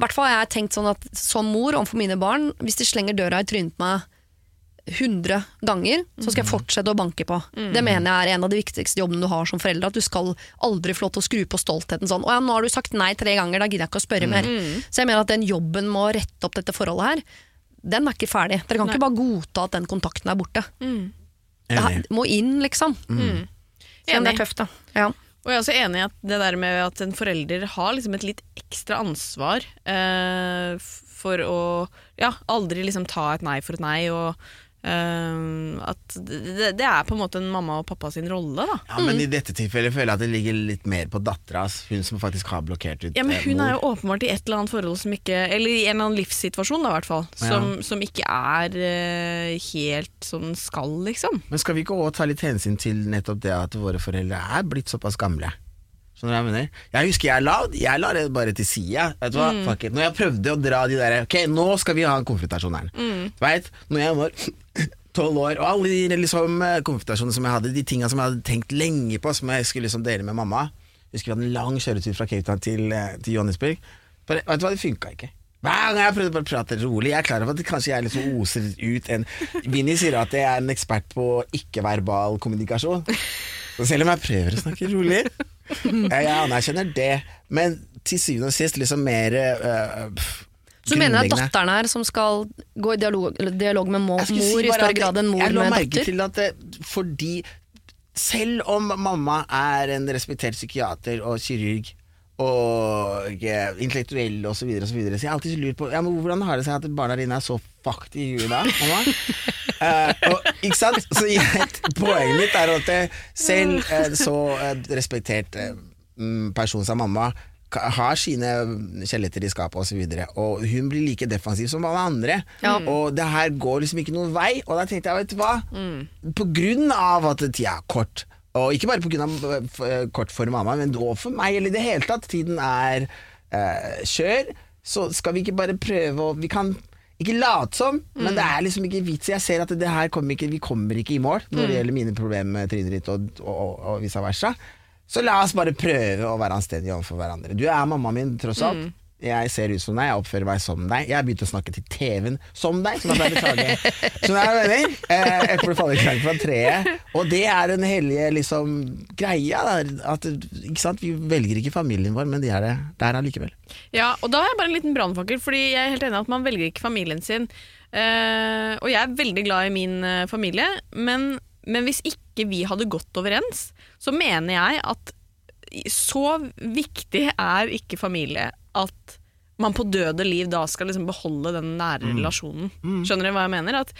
hvert fall har jeg tenkt sånn at som mor overfor mine barn, hvis de slenger døra i trynet på meg 100 ganger, så skal jeg fortsette å banke på. Det mener jeg er en av de viktigste jobbene du har som forelder. At du skal aldri få lov til å skru på stoltheten sånn. Å ja, nå har du sagt nei tre ganger, da gidder jeg ikke å spørre mer. Så jeg mener at den jobben med å rette opp dette forholdet her, den er ikke ferdig. Dere kan ikke bare godta at den kontakten er borte. Det her må inn, liksom. Selv om det er tøft, da. Ja. Og jeg er også enig i at det der med at en forelder har liksom et litt ekstra ansvar eh, for å ja, aldri liksom ta et nei for et nei, og eh, at det, det er på en måte en mamma og pappa sin rolle, da. Ja, Men i dette tilfellet føler jeg at det ligger litt mer på dattera, hun som faktisk har blokkert ut Ja, men Hun Hun er jo åpenbart i et eller annet forhold som ikke Eller i en eller annen livssituasjon, da, i hvert fall. Som, som ikke er uh, helt som den skal, liksom. Men skal vi ikke også ta litt hensyn til nettopp det at våre foreldre er blitt såpass gamle? Skjønner du hva jeg mener? Jeg husker jeg la, jeg la det bare til side. Vet du hva? Fuck it. Når jeg prøvde å dra de der Ok, nå skal vi ha en konfrontasjon her. Mm. vet, når jeg var tolv år, og alle de liksom, eh, konfrontasjonene som jeg hadde, de tinga som jeg hadde tenkt lenge på, som jeg skulle liksom dele med mamma Jeg husker vi hadde en lang kjøretur fra Cape Town til, eh, til Johannesburg. Bare, vet du hva, det funka ikke. Hver gang jeg prøvde bare å prate rolig Jeg er klar over at kanskje jeg liksom oser ut en Vinni sier at jeg er en ekspert på ikke-verbal kommunikasjon. Så selv om jeg prøver å snakke rolig Jeg, anerkjenner det, men til syvende og sist liksom mer uh, Så du mener det er datteren her som skal gå i dialog, eller dialog med mor si i større grad enn mor Jeg la Jeg merke datter? til at det, fordi selv om mamma er en respektert psykiater og kirurg og eh, intellektuell og så videre, og så videre, så jeg har alltid lurt på ja, men hvordan har det seg at barna dine er så fucked i huet da, mamma? Eh, og, ikke sant? Så jeg, poenget mitt er at selv en så uh, respektert mm, person som mamma har sine kjelletter i skapet og så og hun blir like defensiv som alle andre. Ja. Og det her går liksom ikke noen vei, og da tenkte jeg, vet du hva? På grunn av at tida er kort, og ikke bare på grunn av kort for mamma, men også for meg, eller i det hele tatt, tiden er eh, kjør, så skal vi ikke bare prøve å Vi kan ikke lat som, men det er liksom ikke vits. Jeg ser at det her kommer ikke, vi kommer ikke i mål når det gjelder mine problemer med trynet ditt og, og, og, og vice versa. Så la oss bare prøve å være anstendige overfor hverandre. Du er mammaen min, tross alt. Jeg ser ut som deg, jeg oppfører meg som deg. Jeg har begynt å snakke til TV-en som deg, som jeg pleier beklage. Så det er venner. Eh, Eplet faller ikke langt fra treet. Og det er den hellige liksom, greia. Der, at, ikke sant? Vi velger ikke familien vår, men de er det der allikevel. Ja, og da har jeg bare en liten brannfakkel, fordi jeg er helt enig i at man velger ikke familien sin. Eh, og jeg er veldig glad i min eh, familie, men, men hvis ikke vi hadde gått overens, så mener jeg at så viktig er ikke familie at man på døde liv da skal liksom beholde den nære relasjonen. Skjønner dere hva jeg mener? At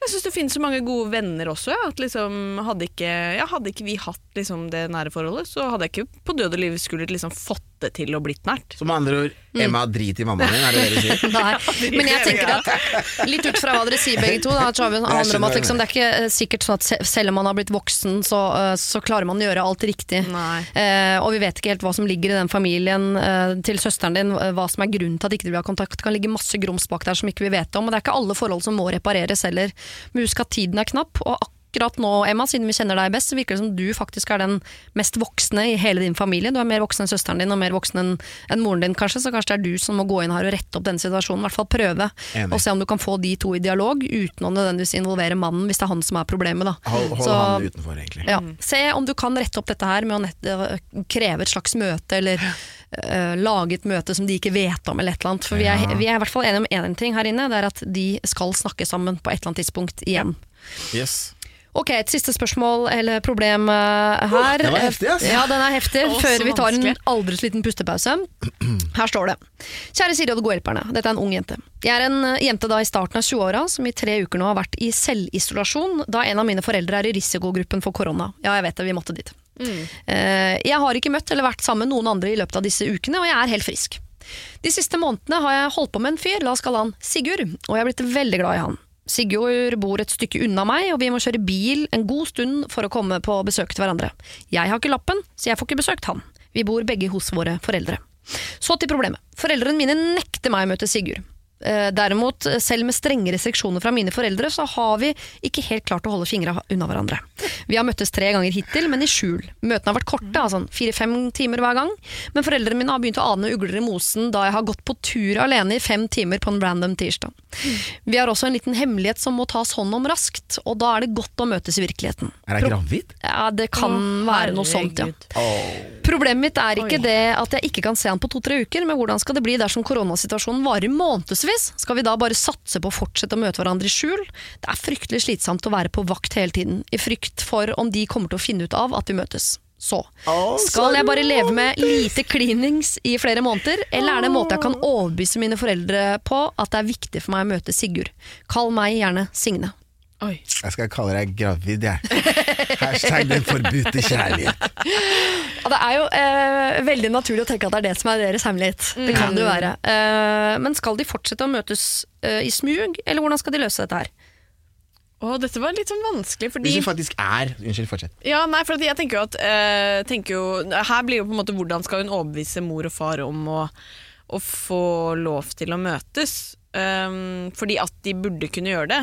jeg syns det finnes så mange gode venner også. Ja, at liksom, hadde, ikke, ja, hadde ikke vi hatt liksom, det nære forholdet, så hadde jeg ikke på døde liv skulle liksom fått det til å blitt nært. Så med andre ord, Emma drit i mammaen din, er det det du sier? Nei, men jeg tenker at litt ut fra hva dere sier begge to, da, det handler om at liksom, det er ikke eh, sikkert sånn at selv om man har blitt voksen, så, eh, så klarer man å gjøre alt riktig. Eh, og vi vet ikke helt hva som ligger i den familien eh, til søsteren din, eh, hva som er grunnen til at ikke de vil ha kontakt. Det kan ligge masse grums bak der som ikke vi vet om, og det er ikke alle forhold som må repareres heller. Men husk at tiden er knapp, og akkurat nå, Emma, siden vi kjenner deg best, så virker det som du faktisk er den mest voksne i hele din familie. Du er mer voksen enn søsteren din, og mer voksen enn en moren din, kanskje, så kanskje det er du som må gå inn her og rette opp den situasjonen. I hvert fall prøve, Enig. og se om du kan få de to i dialog, uten å nødvendigvis involvere mannen, hvis det er han som er problemet. Da. Hold, hold Så- han utenfor, egentlig. ja. Se om du kan rette opp dette her med å nett, kreve et slags møte, eller øh, lage et møte som de ikke vet om, eller et eller annet. For vi er, vi er i hvert fall enige om én ting her inne, det er at de skal snakke sammen på et eller annet tidspunkt igjen. Yes. Ok, et siste spørsmål eller problem øh, her. Den er heftig, ass. Ja, den er heftig. Å, Før vi tar en aldri så liten pustepause. Her står det. Kjære Siri og de gode hjelperne. Dette er en ung jente. Jeg er en øh, jente da i starten av 20-åra som i tre uker nå har vært i selvisolasjon da en av mine foreldre er i risikogruppen for korona. Ja, jeg vet det, vi måtte dit. Mm. Jeg har ikke møtt eller vært sammen med noen andre i løpet av disse ukene, og jeg er helt frisk. De siste månedene har jeg holdt på med en fyr, la oss kalle han Sigurd, og jeg er blitt veldig glad i han. Sigurd bor et stykke unna meg, og vi må kjøre bil en god stund for å komme på besøk til hverandre. Jeg har ikke lappen, så jeg får ikke besøkt han. Vi bor begge hos våre foreldre. Så til problemet. Foreldrene mine nekter meg å møte Sigurd. Eh, Derimot, selv med strenge restriksjoner fra mine foreldre, så har vi ikke helt klart å holde fingra unna hverandre. Vi har møttes tre ganger hittil, men i skjul. Møtene har vært korte, altså fire-fem timer hver gang. Men foreldrene mine har begynt å ane ugler i mosen da jeg har gått på tur alene i fem timer på en random tirsdag. Vi har også en liten hemmelighet som må tas hånd om raskt, og da er det godt å møtes i virkeligheten. Er jeg gravid? Ja, det kan være noe sånt, ja. Problemet mitt er ikke det at jeg ikke kan se han på to-tre uker, men hvordan skal det bli dersom koronasituasjonen varer månedsvis? Skal vi da bare satse på å fortsette å møte hverandre i skjul? Det er fryktelig slitsomt å være på vakt hele tiden, i frykt for om de kommer til å finne ut av at vi møtes. Så, skal jeg bare leve med lite cleanings i flere måneder, eller er det en måte jeg kan overbevise mine foreldre på at det er viktig for meg å møte Sigurd? Kall meg gjerne Signe. Oi. Jeg skal kalle deg gravid, jeg. Hashtag den forbudte kjærlighet. Ja, det er jo eh, veldig naturlig å tenke at det er det som er deres hemmelighet. Det kan det jo være. Eh, men skal de fortsette å møtes eh, i smug, eller hvordan skal de løse dette her? Å, dette var litt sånn vanskelig, fordi Hvis vi faktisk er Unnskyld, fortsett. Ja, nei, for jeg tenker jo at eh, tenker jo, Her blir jo på en måte hvordan skal hun overbevise mor og far om å, å få lov til å møtes. Um, fordi at de burde kunne gjøre det.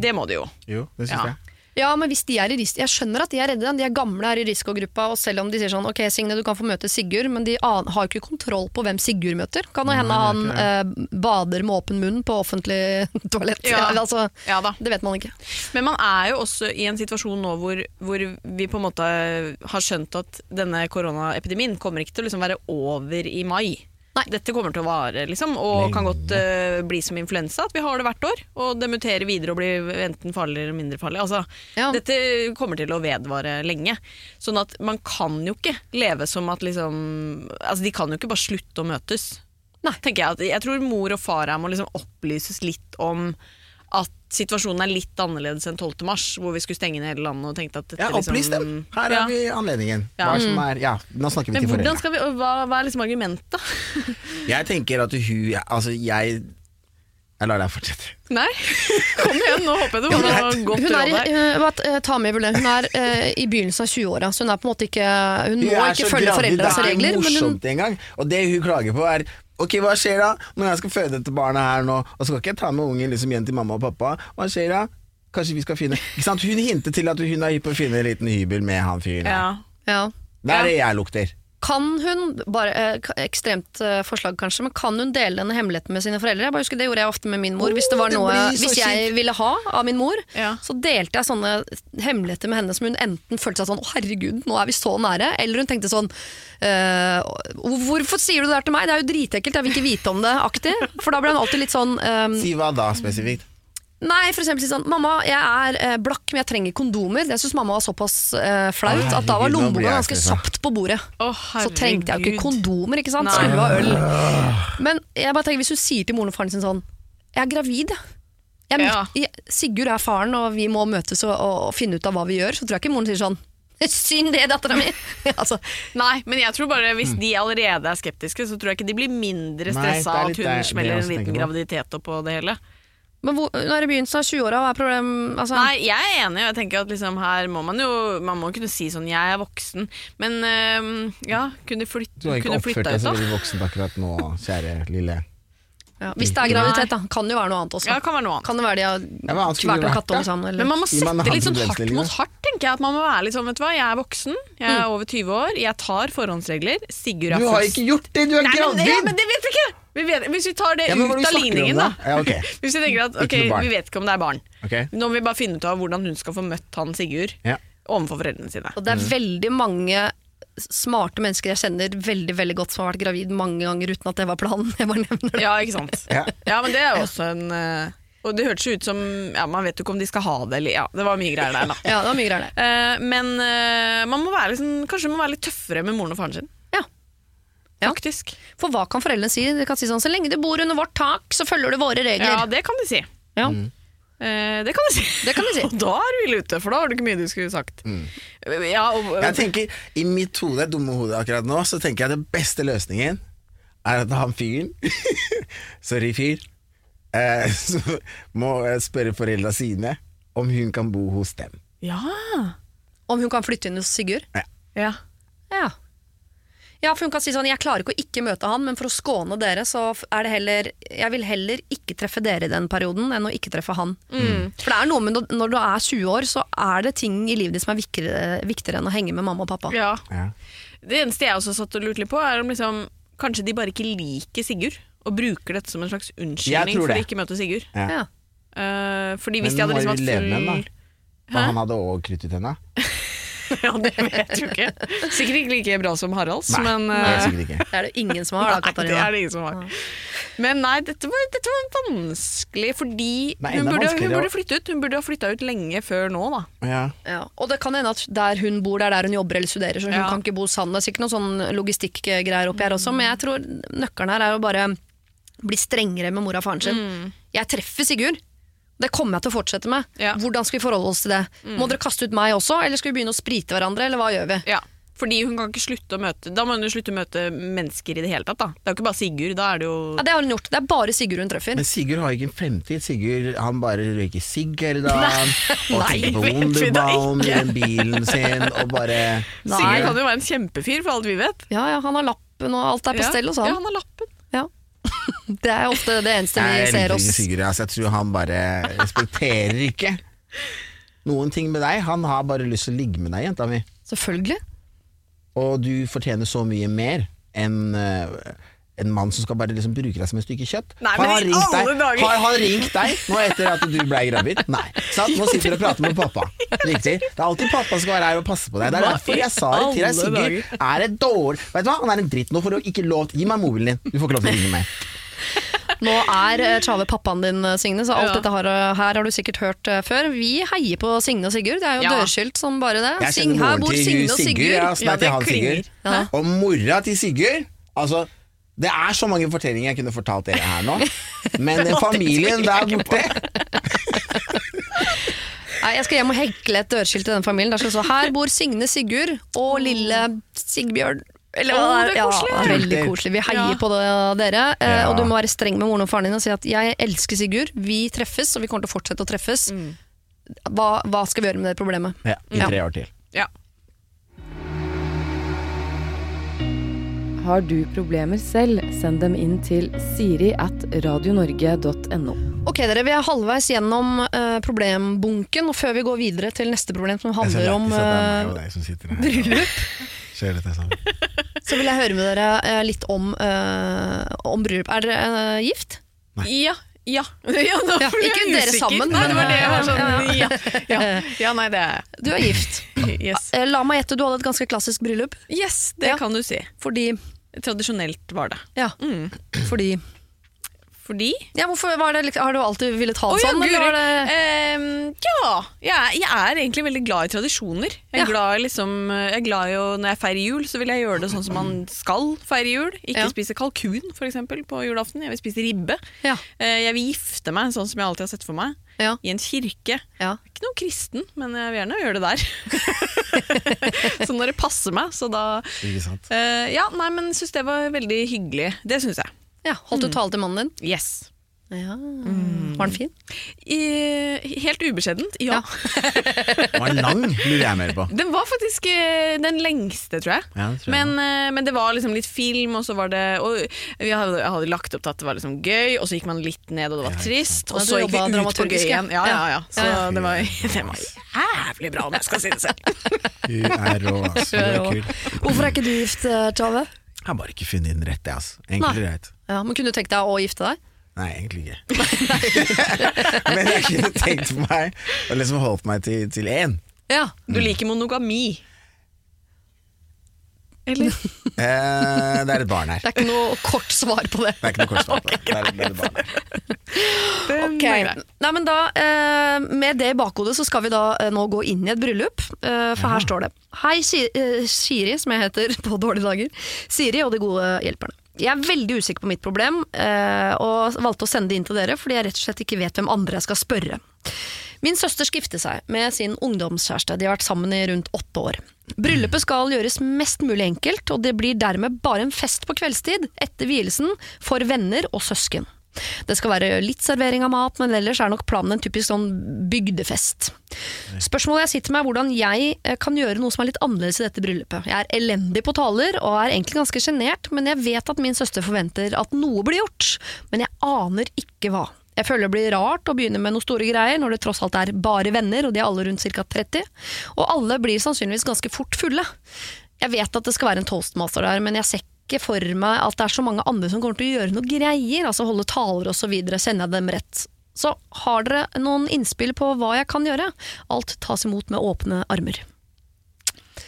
Det må de jo. Jo, det synes Ja. jeg. Ja, men hvis de er i ris Jeg skjønner at de er redde. De er gamle er i risikogruppa, og selv om de sier sånn Ok, Signe, du kan få møte Sigurd, men de har jo ikke kontroll på hvem Sigurd møter. Kan det hende han eh, bader med åpen munn på offentlig toalett. Ja. Ja, altså, Ja da. det vet man ikke. Men man er jo også i en situasjon nå hvor, hvor vi på en måte har skjønt at denne koronaepidemien kommer ikke til å liksom være over i mai. Nei. Dette kommer til å vare, liksom, og Lenge. kan godt uh, bli som influensa, at vi har det hvert år. Og det muterer videre og blir enten farligere eller mindre farlig. Altså, Ja. Dette kommer til å vedvare lenge. Sånn at man kan jo ikke leve som at liksom Altså, de kan jo ikke bare slutte å møtes. Nei. Tenker jeg, at, jeg tror mor og far her må liksom opplyses litt om at situasjonen er litt annerledes enn 12. mars, hvor vi skulle stenge ned hele landet og tenkte at dette Ja, opplys dem! Her Ja. har vi anledningen. Ja. Hva som er, ja, nå snakker vi Men til hvordan foreldre. skal vi, og hva, hva er liksom argumentet? Jeg tenker at hun Altså, jeg Jeg lar deg fortsette. Nei, kom igjen, nå håper jeg du har noe godt Hun er, i, råd her. eh, bare, eh, ta med i hun er eh, i begynnelsen av 20-åra, så hun er på en måte ikke Hun må er ikke så følge gravid, foreldras Det regler. er Men hun, morsomt engang. Og det hun klager på er Ok, hva skjer da når jeg skal føde dette barnet her nå, og så skal ikke jeg ta med ungen liksom hjem til mamma og pappa? Hva skjer da? Kanskje vi skal finne Ikke sant? Hun hinter til at hun er hypp på å finne en liten hybel med han fyren. Ja. ja. Det er det jeg lukter. Kan hun, bare eh, ekstremt eh, forslag kanskje, men kan hun dele denne hemmeligheten med sine foreldre? Jeg bare husker Det gjorde jeg ofte med min mor. Hvis det var det noe Hvis jeg kjent. ville ha av min mor, Ja. så delte jeg sånne hemmeligheter med henne som hun enten følte seg sånn 'Å, herregud, nå er vi så nære', eller hun tenkte sånn Uh, 'Hvorfor sier du det der til meg? Det er jo dritekkelt, jeg vil ikke vite om det', aktig. For da ble hun alltid litt sånn um, Si hva da, spesifikt? Nei, for eksempel si sånn Mamma, jeg er eh, blakk, men jeg trenger kondomer. Jeg syns mamma var såpass eh, flaut at da var herregud, nå blir lommeboka jeg ganske stressa. sapt på bordet. Å, Så trengte jeg jo ikke herregud. kondomer, ikke sant? Nei. Skulle ha øl. Men jeg bare tenker, hvis du sier til moren og faren sin sånn Jeg er gravid, jeg. jeg. er Ja. midt i- Sigurd er faren, og vi må møtes og, og, og finne ut av hva vi gjør. Så tror jeg ikke moren sier sånn Synd det, dattera mi! altså, Nei, men jeg tror bare hvis de allerede er skeptiske, så tror jeg ikke de blir mindre Nei, stressa er av litt at det- hun det smeller en også liten tenker på. graviditet oppå det hele. Men hvor, når i begynnelsen av 20-åra, hva er problemet? Altså, Nei, jeg er enig, og jeg tenker at liksom her må man jo Man må kunne si sånn 'jeg er voksen', men øhm, ja, kunne flytte ut, da. Du har ikke oppført flytta deg så veldig voksent akkurat nå, kjære lille ja, hvis det er graviditet, da. Kan det jo være noe annet også. Ja, kan være noe annet. Kan det være de har kvært en kattunge sammen? Eller? Men man må sette litt sånn hardt mot hardt, tenker jeg. At man må være litt sånn, vet du hva, jeg er voksen, jeg er over 20 år, jeg tar forhåndsregler. Sigurd er Du har ikke gjort det, du er Nei, men, ja, men det vet vi ikke! Vi vet, hvis vi tar det Ja, ut av ligningen, da? Ja, okay. Hvis vi tenker at ok, Ikke noe barn. vi vet ikke om det er barn. Okay. Nå må vi bare finne ut av hvordan hun skal få møtt han Sigurd Ja. overfor foreldrene sine. Og det er veldig mange smarte mennesker jeg kjenner veldig veldig godt som har vært gravid mange ganger uten at det var planen. Jeg bare nevner det. Ja, ikke sant? Ja. Ja, men det er jo også en eh, Og det hørtes jo ut som Ja, man vet jo ikke om de skal ha det, eller Ja, det var mye greier der, da. Ja, det var mye greier der. Eh, men eh, man må være liksom, kanskje man må være litt tøffere med moren og faren sin. Ja. Ja. For hva kan foreldrene si? De kan si sånn 'så lenge du bor under vårt tak, så følger du våre Ja, regler'. det kan de si. Ja, Eh, det kan de si. Det kan de si. Og da er du ille ute, for da har du ikke mye du skulle sagt. Ja, og, Jeg tenker, I mitt hode, dumme hode akkurat nå, så tenker jeg den beste løsningen er at han fyren Sorry, fyr. Eh, så må spørre foreldra sine om hun kan bo hos dem. ja. Om hun kan flytte inn hos Sigurd? ja. Ja. Ja, for hun kan si sånn 'jeg klarer ikke å ikke møte han, men for å skåne dere, så er det heller Jeg vil heller ikke treffe dere i den perioden enn å ikke treffe han. For det er noe med når- du er 20 år, så er det ting i livet ditt som er viktigere, viktigere enn å henge med mamma og pappa. ja. Ja. Det eneste jeg også satt og lurte litt på, er om liksom, kanskje de bare ikke liker Sigurd, og bruker dette som en slags unnskyldning for å ikke møte Sigurd. Ja. Ja. Eh, fordi hvis Men de hadde liksom hatt full da? For han hadde òg kryttet henne. Ja, det vet du ikke. Sikkert ikke like bra som Haralds, Nei, men det er eh, ikke. Det er det ingen som har, da, Nei, det er det ingen som har. Men nei, dette var, dette var vanskelig, fordi Nei, hun, burde, hun burde flytte ut. Hun burde ha flytta ut lenge før nå, da. Ja. Ja. Og det kan hende at der hun bor, det er der hun jobber eller studerer, så hun Ja. kan ikke bo sammen. Det er sikkert noen sånn logistikkgreier oppi her også, men jeg tror nøkkelen her er å bare bli strengere med mora og faren sin. Jeg treffer Sigurd. Det kommer jeg til å fortsette med. Ja. Hvordan skal vi forholde oss til det? Må dere kaste ut meg også, eller skal vi begynne å sprite hverandre, eller hva gjør vi? Ja. Fordi hun kan ikke slutte å møte Da må hun jo slutte å møte mennesker i det hele tatt. da Det er jo ikke bare Sigurd. Da er det jo Ja, det har hun gjort. Det er bare Sigurd hun treffer. Men Sigurd har ikke en fremtid. Sigurd han bare røyker sigg hele dagen og Nei, tenker på Wunderbaum i den bilen sin og bare Sigurd kan jo være en kjempefyr, for alt vi vet. Ja, ja, han har lappen og alt er på Ja. stell hos Ja, han. han har lappen. Ja. Det er ofte det eneste vi Jeg ser oss. Sigurd. Altså, jeg tror han bare respekterer ikke noen ting med deg. Han har bare lyst til å ligge med deg, jenta mi. Selvfølgelig. Og du fortjener så mye mer enn eh, en mann som skal bare liksom bruke deg som et stykke kjøtt. Nei, har, han ringt deg, har han ringt deg nå etter at du ble gravid? Nei. Sant? Nå sitter du og prater med pappa. Riktig. Det er alltid pappa som skal være her og passe på deg. Det er derfor jeg sa det til deg. Sigurd er et dårlig Vet du hva, han er en dritt. Nå får du ikke lov til Gi meg mobilen din. Du får ikke lov til å ringe meg. Nå er eh, Tjave pappaen din, eh, Signe, så alt Ja. dette her, her har du sikkert hørt eh, før. Vi heier på Signe og Sigurd. Det er jo Ja. dørskilt som bare det. Jeg Sing, kjenner her moren bor til Signe og Sigurd. Sigurd. Ja, Ja, det han klinger. Sigurd. Ja. Og mora til Sigurd Altså det er så mange fortellinger jeg kunne fortalt dere her nå, men den familien der borte Nei, jeg skal hjem og hekle et dørskilt til den familien. Der skal det stå 'Her bor Signe Sigurd og lille Sigbjørn'. Eller Å, det er Ja, koselig. er veldig koselig. Vi heier Ja. på det, dere. eh, Ja. Og du må være streng med moren og faren din og si at 'jeg elsker Sigurd', vi treffes, og vi kommer til å fortsette å treffes. Hva, hva skal vi gjøre med det problemet? ja, I tre år til. Ja. Har du problemer selv, send dem inn til siri at radionorge.no. Ok, dere, Vi er halvveis gjennom uh, problembunken, og før vi går videre til neste problem, som handler om her. bryllup, sammen? så vil jeg høre med dere uh, litt om, om bryllup. Er dere gift? gift? Ja. Ja. ja, nå Ja, ikke dere usikker. sammen, Nei, det var det jeg var sånn Ja, ja. ja nei, det er jeg. Du er gift. Yes. Eh, La meg gjette, du hadde et ganske klassisk bryllup. yes, det kan du si. Fordi Tradisjonelt var det. Ja. Mm. Fordi Fordi Ja, hvorfor var det, liksom- Har du alltid villet ha det det ja, sånn? eller var det Ehm, ja, jeg er, jeg er egentlig veldig glad i tradisjoner. Jeg er, Ja. glad liksom, jeg er glad i å, Når jeg feirer jul, så vil jeg gjøre det sånn som man skal feire jul. Ikke Ja. spise kalkun for eksempel, på julaften. Jeg vil spise ribbe. Ja. Eh, Jeg vil gifte meg sånn som jeg alltid har sett for meg. Ja. I en kirke. Ja. Ikke noe kristen, men jeg vil gjerne gjøre det der. så når det passer meg, så da Ikke sant? eh, Ja, nei, men syns det var veldig hyggelig. Det syns jeg. Ja. Holdt du tale til mannen din? Yes. Ja. Var den fin? I, helt ubeskjedent, ja. Den var lang, lurer jeg mer på. Den var faktisk eh, den lengste, tror jeg. Ja, det tror jeg men, eh, men det var liksom litt film, og så var det og vi hadde, jeg hadde lagt opp til at det var liksom gøy, og så gikk man litt ned, og det var Ja, trist. Og Ja, så du gikk vi ut på gøy igjen. Ja, ja, ja. Så Ja. det var, det var jævlig bra, om jeg skal si det selv. Hun er rå, altså. Hun er kul. Hvorfor er ikke du gift, eh, Tjave? Jeg har bare ikke funnet den rette, altså. Enkelt og greit. Ja, men Kunne du tenkt deg å gifte deg? Nei, egentlig ikke. Men jeg kunne tenkt meg å liksom holdt meg til, én. Ja. Du liker monogami. Eller? Eh, det er et barn her. Det er ikke noe kort svar på det. Det er ikke noe kort svar på det. Det er, det er et barn her. Den er grei. Nei, men da, eh, Med det i bakhodet så skal vi da eh, nå gå inn i et bryllup. Eh, for her står det Hei, Si- eh, Siri, som jeg heter på dårlige dager. Siri og de gode hjelperne. Jeg er veldig usikker på mitt problem, eh, og valgte å sende det inn til dere fordi jeg rett og slett ikke vet hvem andre jeg skal spørre. Min søster skifter seg med sin ungdomskjæreste. De har vært sammen i rundt åtte år. Bryllupet skal gjøres mest mulig enkelt, og det blir dermed bare en fest på kveldstid etter vielsen for venner og søsken. Det skal være litt servering av mat, men ellers er nok planen en typisk sånn bygdefest. Spørsmålet jeg sitter med er hvordan jeg eh, kan gjøre noe som er litt annerledes i dette bryllupet. Jeg er elendig på taler og er egentlig ganske sjenert, men jeg vet at min søster forventer at noe blir gjort, men jeg aner ikke hva. Jeg føler det blir rart å begynne med noen store greier når det tross alt er bare venner, og de er alle rundt ca. 30, og alle blir sannsynligvis ganske fort fulle. Jeg vet at det skal være en toastmaster der, men jeg ser ikke for meg at det er så mange andre som kommer til å gjøre noe greier, altså holde taler osv., sender jeg dem rett. Så har dere noen innspill på hva jeg kan gjøre? Alt tas imot med åpne armer.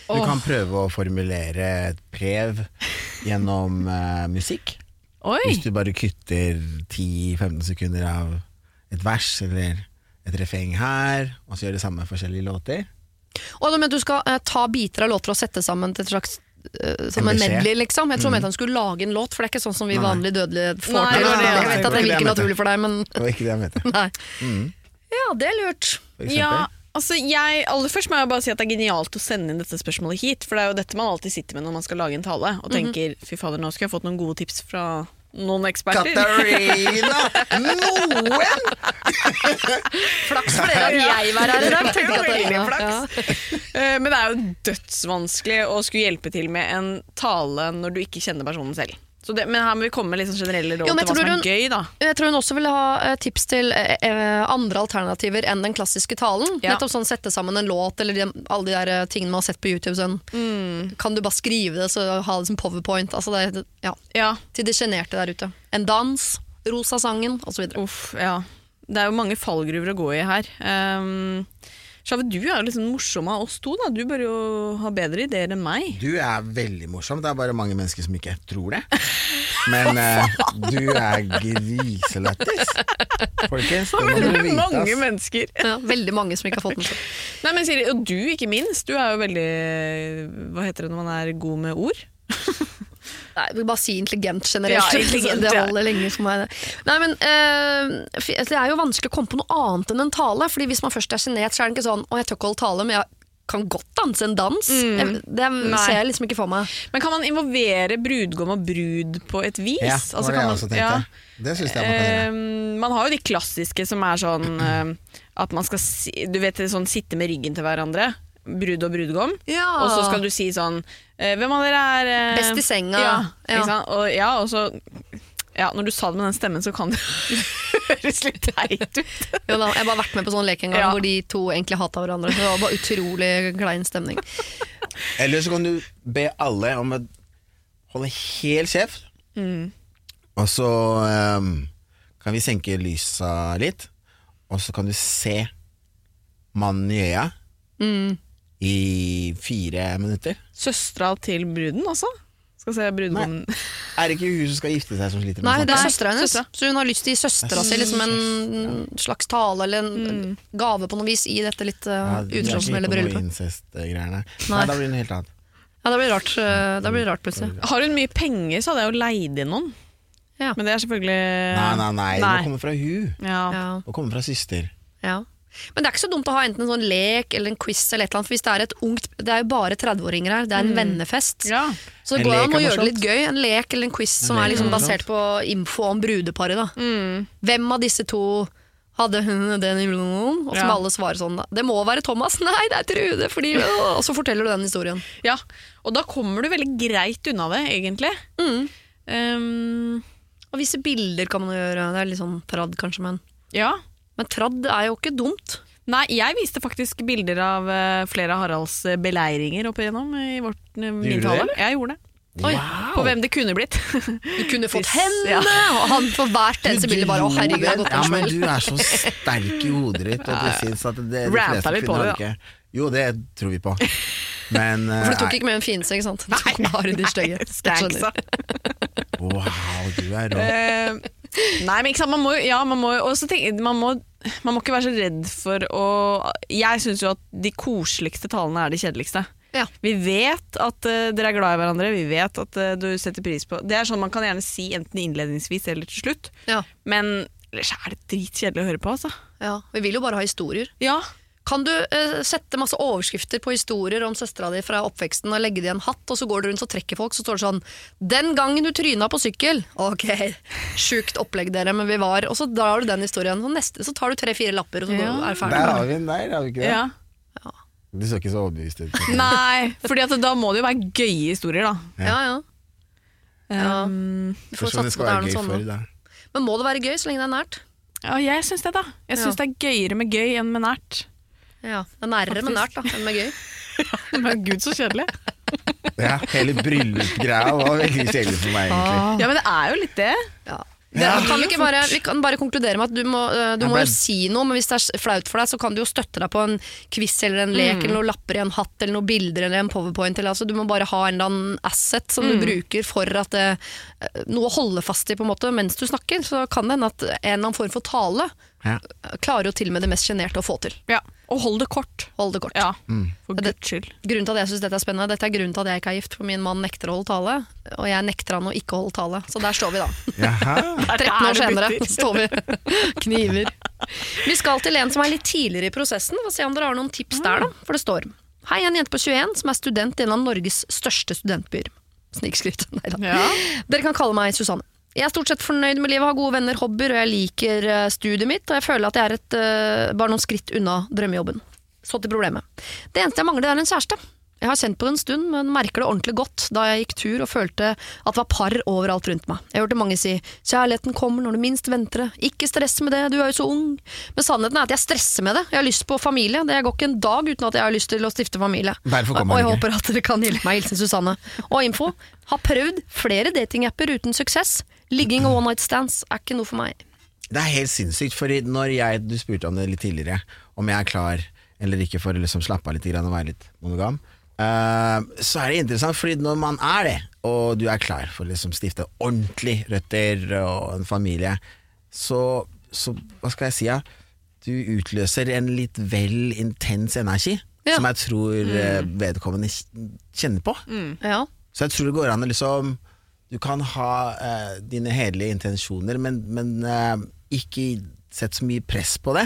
Du kan prøve å formulere et brev gjennom uh, musikk. Oi! Hvis du bare kutter 10-15 sekunder av et vers eller et refreng her, og så gjør det samme med forskjellige låter. Og du mener du skal eh, ta biter av låter og sette sammen til et slags eh, som En medley, liksom. Jeg tror mm. han skulle lage en låt, for det er ikke sånn som vi Nei. vanlige dødelige får Nei, til. Nei, jeg vet at det virker naturlig for deg, men Det var ikke det jeg mente. nei. Mm. Ja, det er lurt. Ja, altså jeg, aller først må jeg bare si at det er genialt å sende inn dette spørsmålet hit. For det er jo dette man alltid sitter med når man skal lage en tale. Og tenker fy fader, nå skulle jeg fått noen gode tips fra noen eksperter. Katarina! Noen! Flaks for dere at jeg var her i dag, tenkte Katarina. Ja. Eh, Men det er jo dødsvanskelig å skulle hjelpe til med en tale når du ikke kjenner personen selv. Så det, men her må vi komme med sånn generelle råd Jo, til hva som er er gøy, da. Jeg tror hun også vil ha eh, tips til eh, eh, andre alternativer enn den klassiske talen. Ja. Nettopp sånn Sette sammen en låt, eller de, alle de der eh, tingene man har sett på YouTube. Sånn. Kan du bare skrive det, så ha det som powerpoint? Altså det, ja, Ja, til de sjenerte der ute. En dans, rosa sangen, osv. uff, ja. Det er jo mange fallgruver å gå i her. Um, Shave, du er jo litt sånn morsom av oss to. da Du bør jo ha bedre ideer enn meg. Du er veldig morsom, det er bare mange mennesker som ikke tror det. Men eh, du er griselættis. Folkens, det må dere vite. Mange ass. mennesker. Ja, veldig mange som ikke har fått den seg. Nei, men Siri, Og du, ikke minst. Du er jo veldig Hva heter det når man er god med ord? Nei, jeg vil bare si intelligent generelt. Ja, intelligent, det ja. holder lenge for meg. det. Nei, men uh, Det er jo vanskelig å komme på noe annet enn en tale. Fordi Hvis man først er sjenert, så er det ikke sånn 'Å, jeg tør ikke holde tale, men jeg kan godt danse en dans'. Jeg, det Nei. ser jeg liksom ikke for meg. Men kan man involvere brudgom og brud på et vis? Ja, det Altså, var det jeg også tenkte. ja. Det syns jeg man kan gjøre. Uh, man har jo de klassiske som er sånn uh, at man skal si, du vet, sånn, sitte med ryggen til hverandre. Brud og brudgom. Og så skal du si sånn eh, Hvem av dere er eh, Best i senga. Ja, Ja. Ikke sant? Og, ja, og så ja, Når du sa det med den stemmen, så kan det høres litt teit ut. Jo da, jeg har bare vært med på sånn lek en gang Ja. hvor de to egentlig hata hverandre. Så det var bare utrolig klein stemning. Eller så kan du be alle om å holde helt kjeft, og så um, kan vi senke lysa litt, og så kan du se mannen i øya i fire minutter. Søstera til bruden også? Skal se brudgommen Er det ikke hun som skal gifte seg som sliter med Nei, det er Nei, søstera hennes. Søstra. Så hun har lyst til å gi søstera si liksom en slags tale eller en gave på noe vis i dette litt uh, på noe bryllupet. incest-greiene. Nei. Nei, da blir det noe helt annet. Ja, det blir rart, uh, det blir rart plutselig. Har hun mye penger, så hadde jeg jo leid inn noen. Ja. Men det er selvfølgelig Nei, nei, nei, det må komme fra hun. Ja. Ja. Det må komme fra søster. Ja. Men det er ikke så dumt å ha enten en sånn lek eller en quiz, eller et eller annet, for hvis det er et ungt Det er jo bare 30-åringer her, det er en vennefest. Ja. Så En det går an å gjøre det litt gøy. En lek eller en quiz som er liksom basert på info om brudeparet. Da. Mm. Hvem av disse to hadde hun den i blodet? Og så må Ja. alle svare sånn. Da. Det må være Thomas! Nei, det er Trude! Fordi, og så forteller du den historien. ja. Og da kommer du veldig greit unna det, egentlig. Mm. Um, Og visse bilder kan man jo gjøre. Det er litt sånn tradd, kanskje, men ja. Men tradd er jo ikke dumt. Nei, jeg viste faktisk bilder av eh, flere av Haralds eh, beleiringer opp igjennom i vårt, uh, min Gjorde tale. det, Jeg gjorde det. Oi. På hvem det kunne blitt. Du kunne fått henne! ja. Og han for hvert eneste bilde bare Å, herregud, jeg har gått ja, men du er så sterk i hodet ditt og det syns at det, de fleste kvinner har ikke Jo, det tror vi på. Men For du tok eh, ikke med en fiense, ikke sant? Du tok bare de stygge. Wow, du er rå. Nei, men ikke sant, man må, ja, man må, tenke, man, må, man må ikke være så redd for å Jeg syns jo at de koseligste talene er de kjedeligste. Ja. Vi vet at uh, dere er glad i hverandre, vi vet at uh, du setter pris på Det er sånn man kan gjerne si enten innledningsvis eller til slutt, Ja. men ellers er det dritkjedelig å høre på, altså. ja. Vi vil jo bare ha historier. Ja, Kan du uh, sette masse overskrifter på historier om søstera di fra oppveksten og legge det i en hatt, og så går du rundt og trekker folk, så står det sånn 'Den gangen du tryna på sykkel'. Ok, sjukt opplegg dere, men vi var Og så drar du den historien. Og neste så tar du tre-fire lapper, og så går, Ja. er ferdig. Der har vi den der, har vi ikke det? ja. Du så ikke så overbevist ut. Nei, fordi at da må det jo være gøye historier, da. Ja, ja. Ja. Um, Du får satse på det er noe sånt. for. Men må det være gøy så lenge det er nært? ja, jeg syns det, da. Jeg syns Ja. det er gøyere med gøy enn med nært. Ja, Det er nærere med nært da, enn med gøy. Men gud, så kjedelig. Ja, hele bryllupsgreia var veldig kjedelig for meg, egentlig. Ja, men det er jo litt det. Ja. Det, Ja. kan vi, ikke bare, vi kan bare konkludere med at du må, øh, du må jo si noe, men hvis det er flaut for deg, så kan du jo støtte deg på en quiz eller en lek eller noen lapper i en hatt eller noen bilder eller en powerpoint. Eller, altså, du må bare ha en eller annen asset som du bruker for at det, øh, noe å holde fast i på en måte mens du snakker. Så kan det hende at en eller annen form for tale Ja. klarer jo til og med det mest sjenerte å få til. Ja. Og hold det kort. Hold det kort. Ja, Mm. for Det- guds skyld. Grunnen til at jeg synes dette er spennende, dette er grunnen til at jeg ikke er gift, for min mann nekter å holde tale, og jeg nekter han å ikke holde tale. Så der står vi da. 13 er år senere står vi kniver. Vi skal til en som er litt tidligere i prosessen. Få se om dere har noen tips der, da. For det står Hei, jeg er en jente på 21 som er student i en av Norges største studentbyer. Snikskryt. Neida. Ja. Dere kan kalle meg Susanne. Jeg er stort sett fornøyd med livet, har gode venner, hobbyer, og jeg liker eh, studiet mitt, og jeg føler at jeg er et, eh, bare noen skritt unna drømmejobben. Så til problemet. Det eneste jeg mangler, er en kjæreste. Jeg har kjent på det en stund, men merker det ordentlig godt da jeg gikk tur og følte at det var par overalt rundt meg. Jeg hørte mange si 'kjærligheten kommer når du minst venter det', 'ikke stress med det, du er jo så ung'. Men sannheten er at jeg stresser med det. Jeg har lyst på familie. Det går ikke en dag uten at jeg har lyst til å stifte familie. Og jeg håper at dere kan hjelpe meg. Hilsen Susanne. Og info. Har prøvd flere datingapper uten suksess. Ligging og one night stands er ikke noe for meg. Det er helt sinnssykt, fordi når jeg, du spurte om det litt tidligere, om jeg er klar eller ikke for å liksom slappe av litt og være litt monogam, uh, så er det interessant, fordi når man er det, og du er klar for å liksom stifte ordentlig røtter og en familie, så, så hva skal jeg si, ja? du utløser en litt vel intens energi, Ja. som jeg tror mm. vedkommende kjenner på. Ja. Så jeg tror det går an å liksom Du kan ha eh, dine hederlige intensjoner, men, men eh, ikke sett så mye press på det.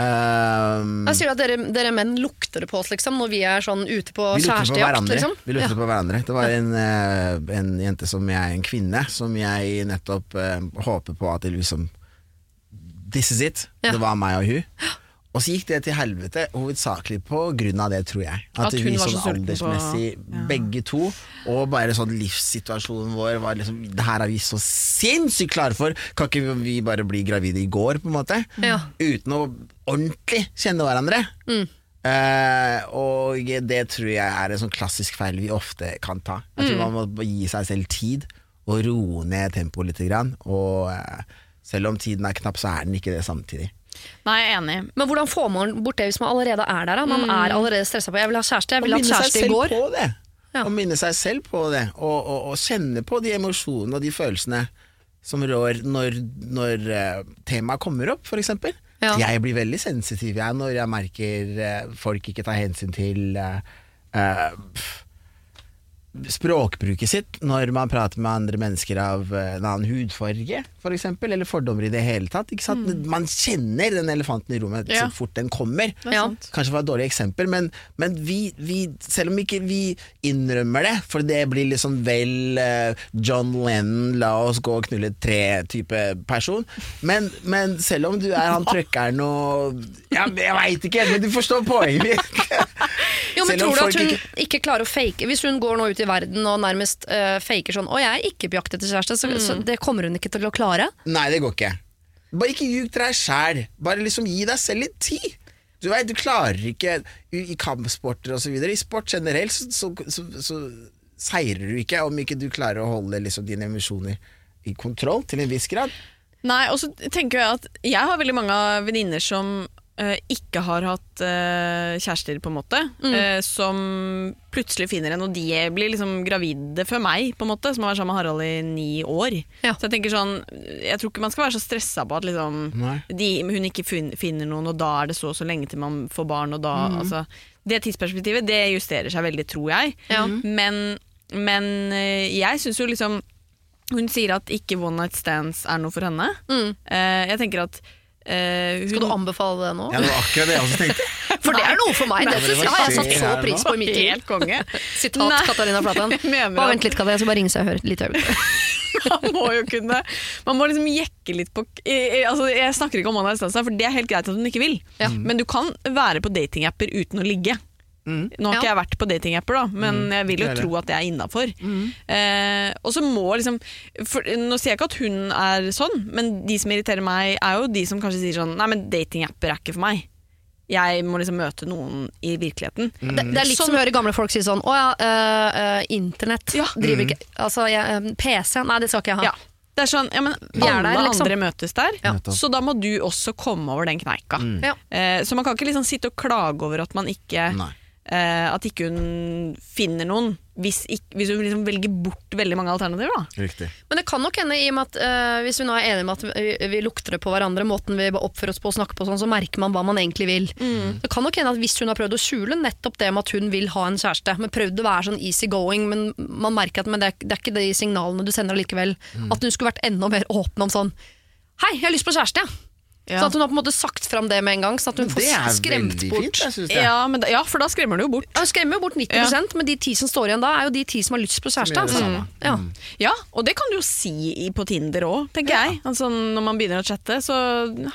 Um, Jeg sier at dere, dere menn lukter det på oss, liksom, når vi er sånn ute på kjærestejakt. Liksom. Vi lukter Ja. på hverandre. Det var en, eh, en jente som jeg, en kvinne, som jeg nettopp eh, håper på at liksom This is it. Ja. Det var meg og hun. Og så gikk det til helvete, hovedsakelig på grunn av det, tror jeg. At, At vi var så sånn sulten på- aldersmessig, Ja. begge to, og bare sånn livssituasjonen vår var liksom Det her er vi så sinnssykt klare for! Kan ikke vi bare bli gravide i går, på en måte? Ja. Uten å ordentlig kjenne hverandre. Eh, og det tror jeg er en sånn klassisk feil vi ofte kan ta. Jeg tror man må gi seg selv tid, og roe ned tempoet litt. Grann, og uh, selv om tiden er knapp, så er den ikke det samtidig. Nei, jeg er enig. Men hvordan får man bort det hvis man allerede er der? Da? Man er allerede stressa på 'jeg vil ha kjæreste', jeg vil ha kjæreste i selv går. på det. Ja. Å minne seg selv på det, og, og, og kjenne på de emosjonene og de følelsene som rår når, når eh, temaet kommer opp, for eksempel. Ja. Jeg blir veldig sensitiv jeg, når jeg merker eh, folk ikke tar hensyn til eh, eh, pff, språkbruket sitt når man prater med andre mennesker av eh, en annen hudfarge, for eksempel, eller fordommer i det hele tatt. Ikke sant? Man kjenner den elefanten i rommet Ja. så fort den kommer. Er Ja. Kanskje Kanskje var et dårlig eksempel, men, men vi, vi, selv om ikke vi innrømmer det, for det blir liksom vel uh, John Lennon, la oss gå og knulle tre-type person, men, men selv om du er han trøkkeren og ja, Jeg veit ikke, men du forstår poenget mitt. Jo, men tror du at hun ikke- ikke... klarer å fake Hvis hun går nå ut i verden og nærmest uh, faker sånn 'Å, jeg er ikke på jakt etter kjæreste', så, så det kommer hun ikke til å klare. Nei, det går ikke. Bare ikke ljug til deg sjæl. Bare liksom gi deg selv litt tid. Du vet, du klarer ikke i i kampsporter og så videre. I sport generelt så, så, så, så seirer du ikke om ikke du klarer å holde liksom dine emisjoner i kontroll til en viss grad. Nei, og så tenker jeg at jeg har veldig mange venninner som ikke har hatt eh, kjærester, på en måte. eh, som plutselig finner en, og de blir liksom gravide før meg, på en måte. Som har vært sammen med Harald i ni år. Ja. Så jeg tenker sånn Jeg tror ikke man skal være så stressa på at liksom, de, hun ikke fin- finner noen, og da er det så og så lenge til man får barn, og da altså, Det tidsperspektivet det justerer seg veldig, tror jeg. Ja. Men, men eh, jeg syns jo liksom Hun sier at ikke one night stands er noe for henne. Mm. Eh, jeg tenker at eh, hun, Skal du anbefale det nå? Ja, det var akkurat det jeg også tenkte. For det er noe for meg! Nei, Det, det jeg har jeg satt så pris på i mitt liv. Helt konge. Sitat Nei. Katarina Flaten Bare vent litt, Katarina, jeg skal bare ringe seg og høre litt øyeblikk. Man må jo kunne Man må liksom jekke litt på altså Jeg snakker ikke om one night stands, for det er helt greit at hun ikke vil. Ja. Men du kan være på datingapper uten å ligge. Mm. Nå har ikke Ja. jeg vært på datingapper, da, men jeg vil jo tro at det er innafor. Eh, og så må liksom for, Nå sier jeg ikke at hun er sånn, men de som irriterer meg, er jo de som kanskje sier sånn Nei, men datingapper er ikke for meg. Jeg må liksom møte noen i virkeligheten. Det, det er litt Sånn- som å høre gamle folk si sånn Å ja, øh, øh, internett Ja. driver ikke Altså, jeg, øh, PC, nei det skal ikke jeg ha. Ja. Det er sånn, ja, men er Alle der, liksom. andre møtes der, Ja. Så da må du også komme over den kneika. Ja. Eh, så man kan ikke liksom sitte og klage over at man ikke Nei. Eh, At ikke hun finner noen, hvis, ikke, hvis hun liksom velger bort veldig mange alternativer. da Men det kan nok hende, i og med at uh, hvis vi nå er enige med at vi, vi lukter det på hverandre, måten vi oppfører oss på og snakker på, sånn, så merker man hva man egentlig vil. Det kan nok hende at hvis hun har prøvd å skjule nettopp det med at hun vil ha en kjæreste, men prøvd å være sånn easy going, men man merker at men det, er, det er ikke de signalene du sender allikevel, at hun skulle vært enda mer åpen om sånn Hei, jeg har lyst på kjæreste, jeg. Ja. Sånn at hun har på en måte sagt fram det med en gang, sånn at hun får skremt bort fint, jeg syns det. Ja, men da, ja, for da skremmer du jo bort. Ja, Hun skremmer jo bort 90% men de ti som står igjen da, er jo de ti som har lyst på kjæreste. Altså. samme. Ja. Ja, og det kan du jo si på Tinder òg, tenker jeg. Altså, når man begynner å chatte, så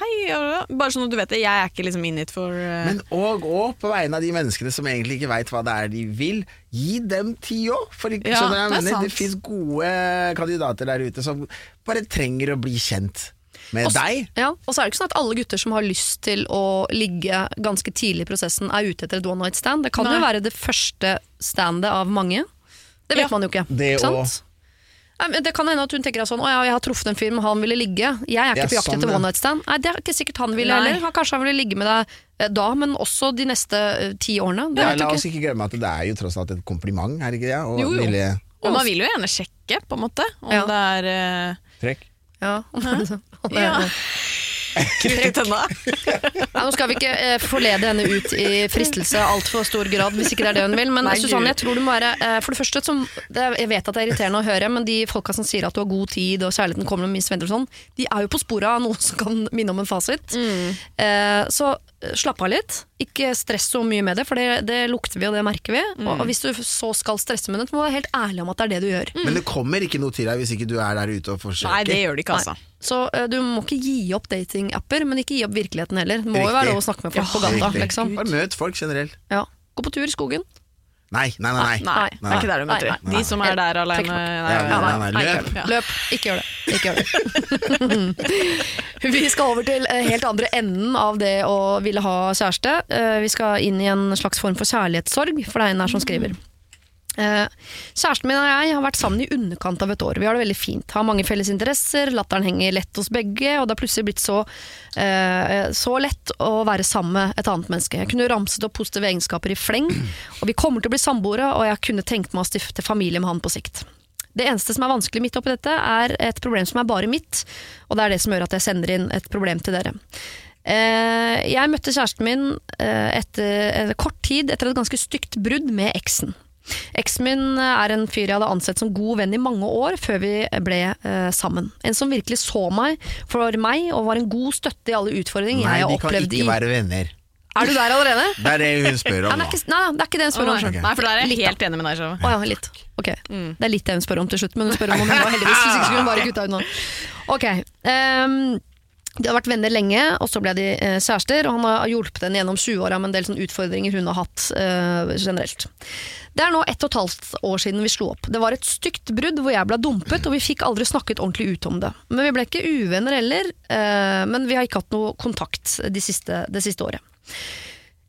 hei, ja, ja. bare sånn at du vet det. Jeg er ikke liksom in it for uh... Men og, og på vegne av de menneskene som egentlig ikke veit hva det er de vil, gi dem tid òg. For ikke, Ja, jeg det er mener? det fins gode kandidater der ute som bare trenger å bli kjent med Og så- deg. Ja, og så er det ikke sånn at alle gutter som har lyst til å ligge ganske tidlig i prosessen, er ute etter et one night stand. Det kan jo være det første standet av mange. Det vet Ja, man jo ikke. det ikke sant? Nei, det kan hende at hun tenker sånn Å ja, jeg har truffet en fyr, men han ville ligge. Jeg er ikke på jakt sånn, etter one night stand. Nei, Det er ikke sikkert han ville heller. Han- Kanskje han ville ligge med deg eh, da, men også de neste eh, ti årene. Det Ja, la oss ikke. glemme at det er jo tross alt et kompliment, er det ikke det? Og Jo, jo. ville Og man vil jo gjerne sjekke, på en måte, om Ja. det er uh... trekk. Ja. Ja. krutt i tenna. Nei, nå skal vi ikke eh, forlede henne ut i fristelse altfor stor grad, hvis ikke det er det hun vil. Men Nei, Susanne, jeg tror du må være eh, For det første, som, det, jeg vet at det er irriterende å høre, men de folka som sier at du har god tid og kjærligheten kommer med mye svender og sånn, de er jo på sporet av noe som kan minne om en fasit. Eh, så eh, slapp av litt. Ikke stress så mye med det, for det, det lukter vi og det merker vi. Og, og hvis du så skal stresse med det, så må du være helt ærlig om at det er det du gjør. Men det kommer ikke noe til deg hvis ikke du er der ute og forsøker. Nei, det gjør det ikke, altså. Så uh, du må ikke gi opp datingapper, men ikke gi opp virkeligheten heller. Det må jo være lov å snakke med folk på Ja, gata. Liksom. Bare møt folk generelt. Ja. Gå på tur i skogen. Nei, nei, nei. nei. Nei, det er ikke der du møter Nei, dem. De som er der alene. Nei, nei, nei, nei. nei, Nei, løp. ikke gjør det. Løp. Ikke gjør det. Ikke gjør det. vi skal over til eh, helt andre enden av det å ville ha kjæreste. Eh, Vi skal inn i en slags form for kjærlighetssorg, for det er en her som skriver. Eh, Kjæresten min og jeg har vært sammen i underkant av et år. Vi har det veldig fint. Har mange felles interesser, latteren henger lett hos begge, og det har plutselig blitt så, eh, så lett å være sammen med et annet menneske. Jeg kunne ramset opp positive egenskaper i fleng, og vi kommer til å bli samboere, og jeg kunne tenkt meg å stifte familie med han på sikt. Det eneste som er vanskelig midt oppi dette, er et problem som er bare mitt, og det er det som gjør at jeg sender inn et problem til dere. Eh, jeg møtte kjæresten min etter kort tid etter et ganske stygt brudd med eksen. Eksen min er en fyr jeg hadde ansett som god venn i mange år før vi ble eh, sammen. En som virkelig så meg for meg og var en god støtte i alle utfordringer Nei, jeg har de kan ikke i være venner. Er du der allerede? Det er det hun spør Nei, om det er ikke, nei, det er ikke det hun spør om. Okay. nei, for der er jeg helt enig med deg. Å, oh, ja, litt. Ok. Det er litt det hun spør om til slutt, men hun spør om hun var heldigvis. Hvis ikke skulle hun bare kutta ut noe. Ok. ehm, de har vært venner lenge, og så ble de eh, kjærester. Og han har hjulpet henne gjennom 20-åra med en del sånne utfordringer hun har hatt eh, generelt. Det er nå ett og et halvt år siden vi slo opp. Det var et stygt brudd hvor jeg ble dumpet, og vi fikk aldri snakket ordentlig ut om det. Men vi ble ikke uvenner heller, eh, men vi har ikke hatt noe kontakt de siste, det siste året.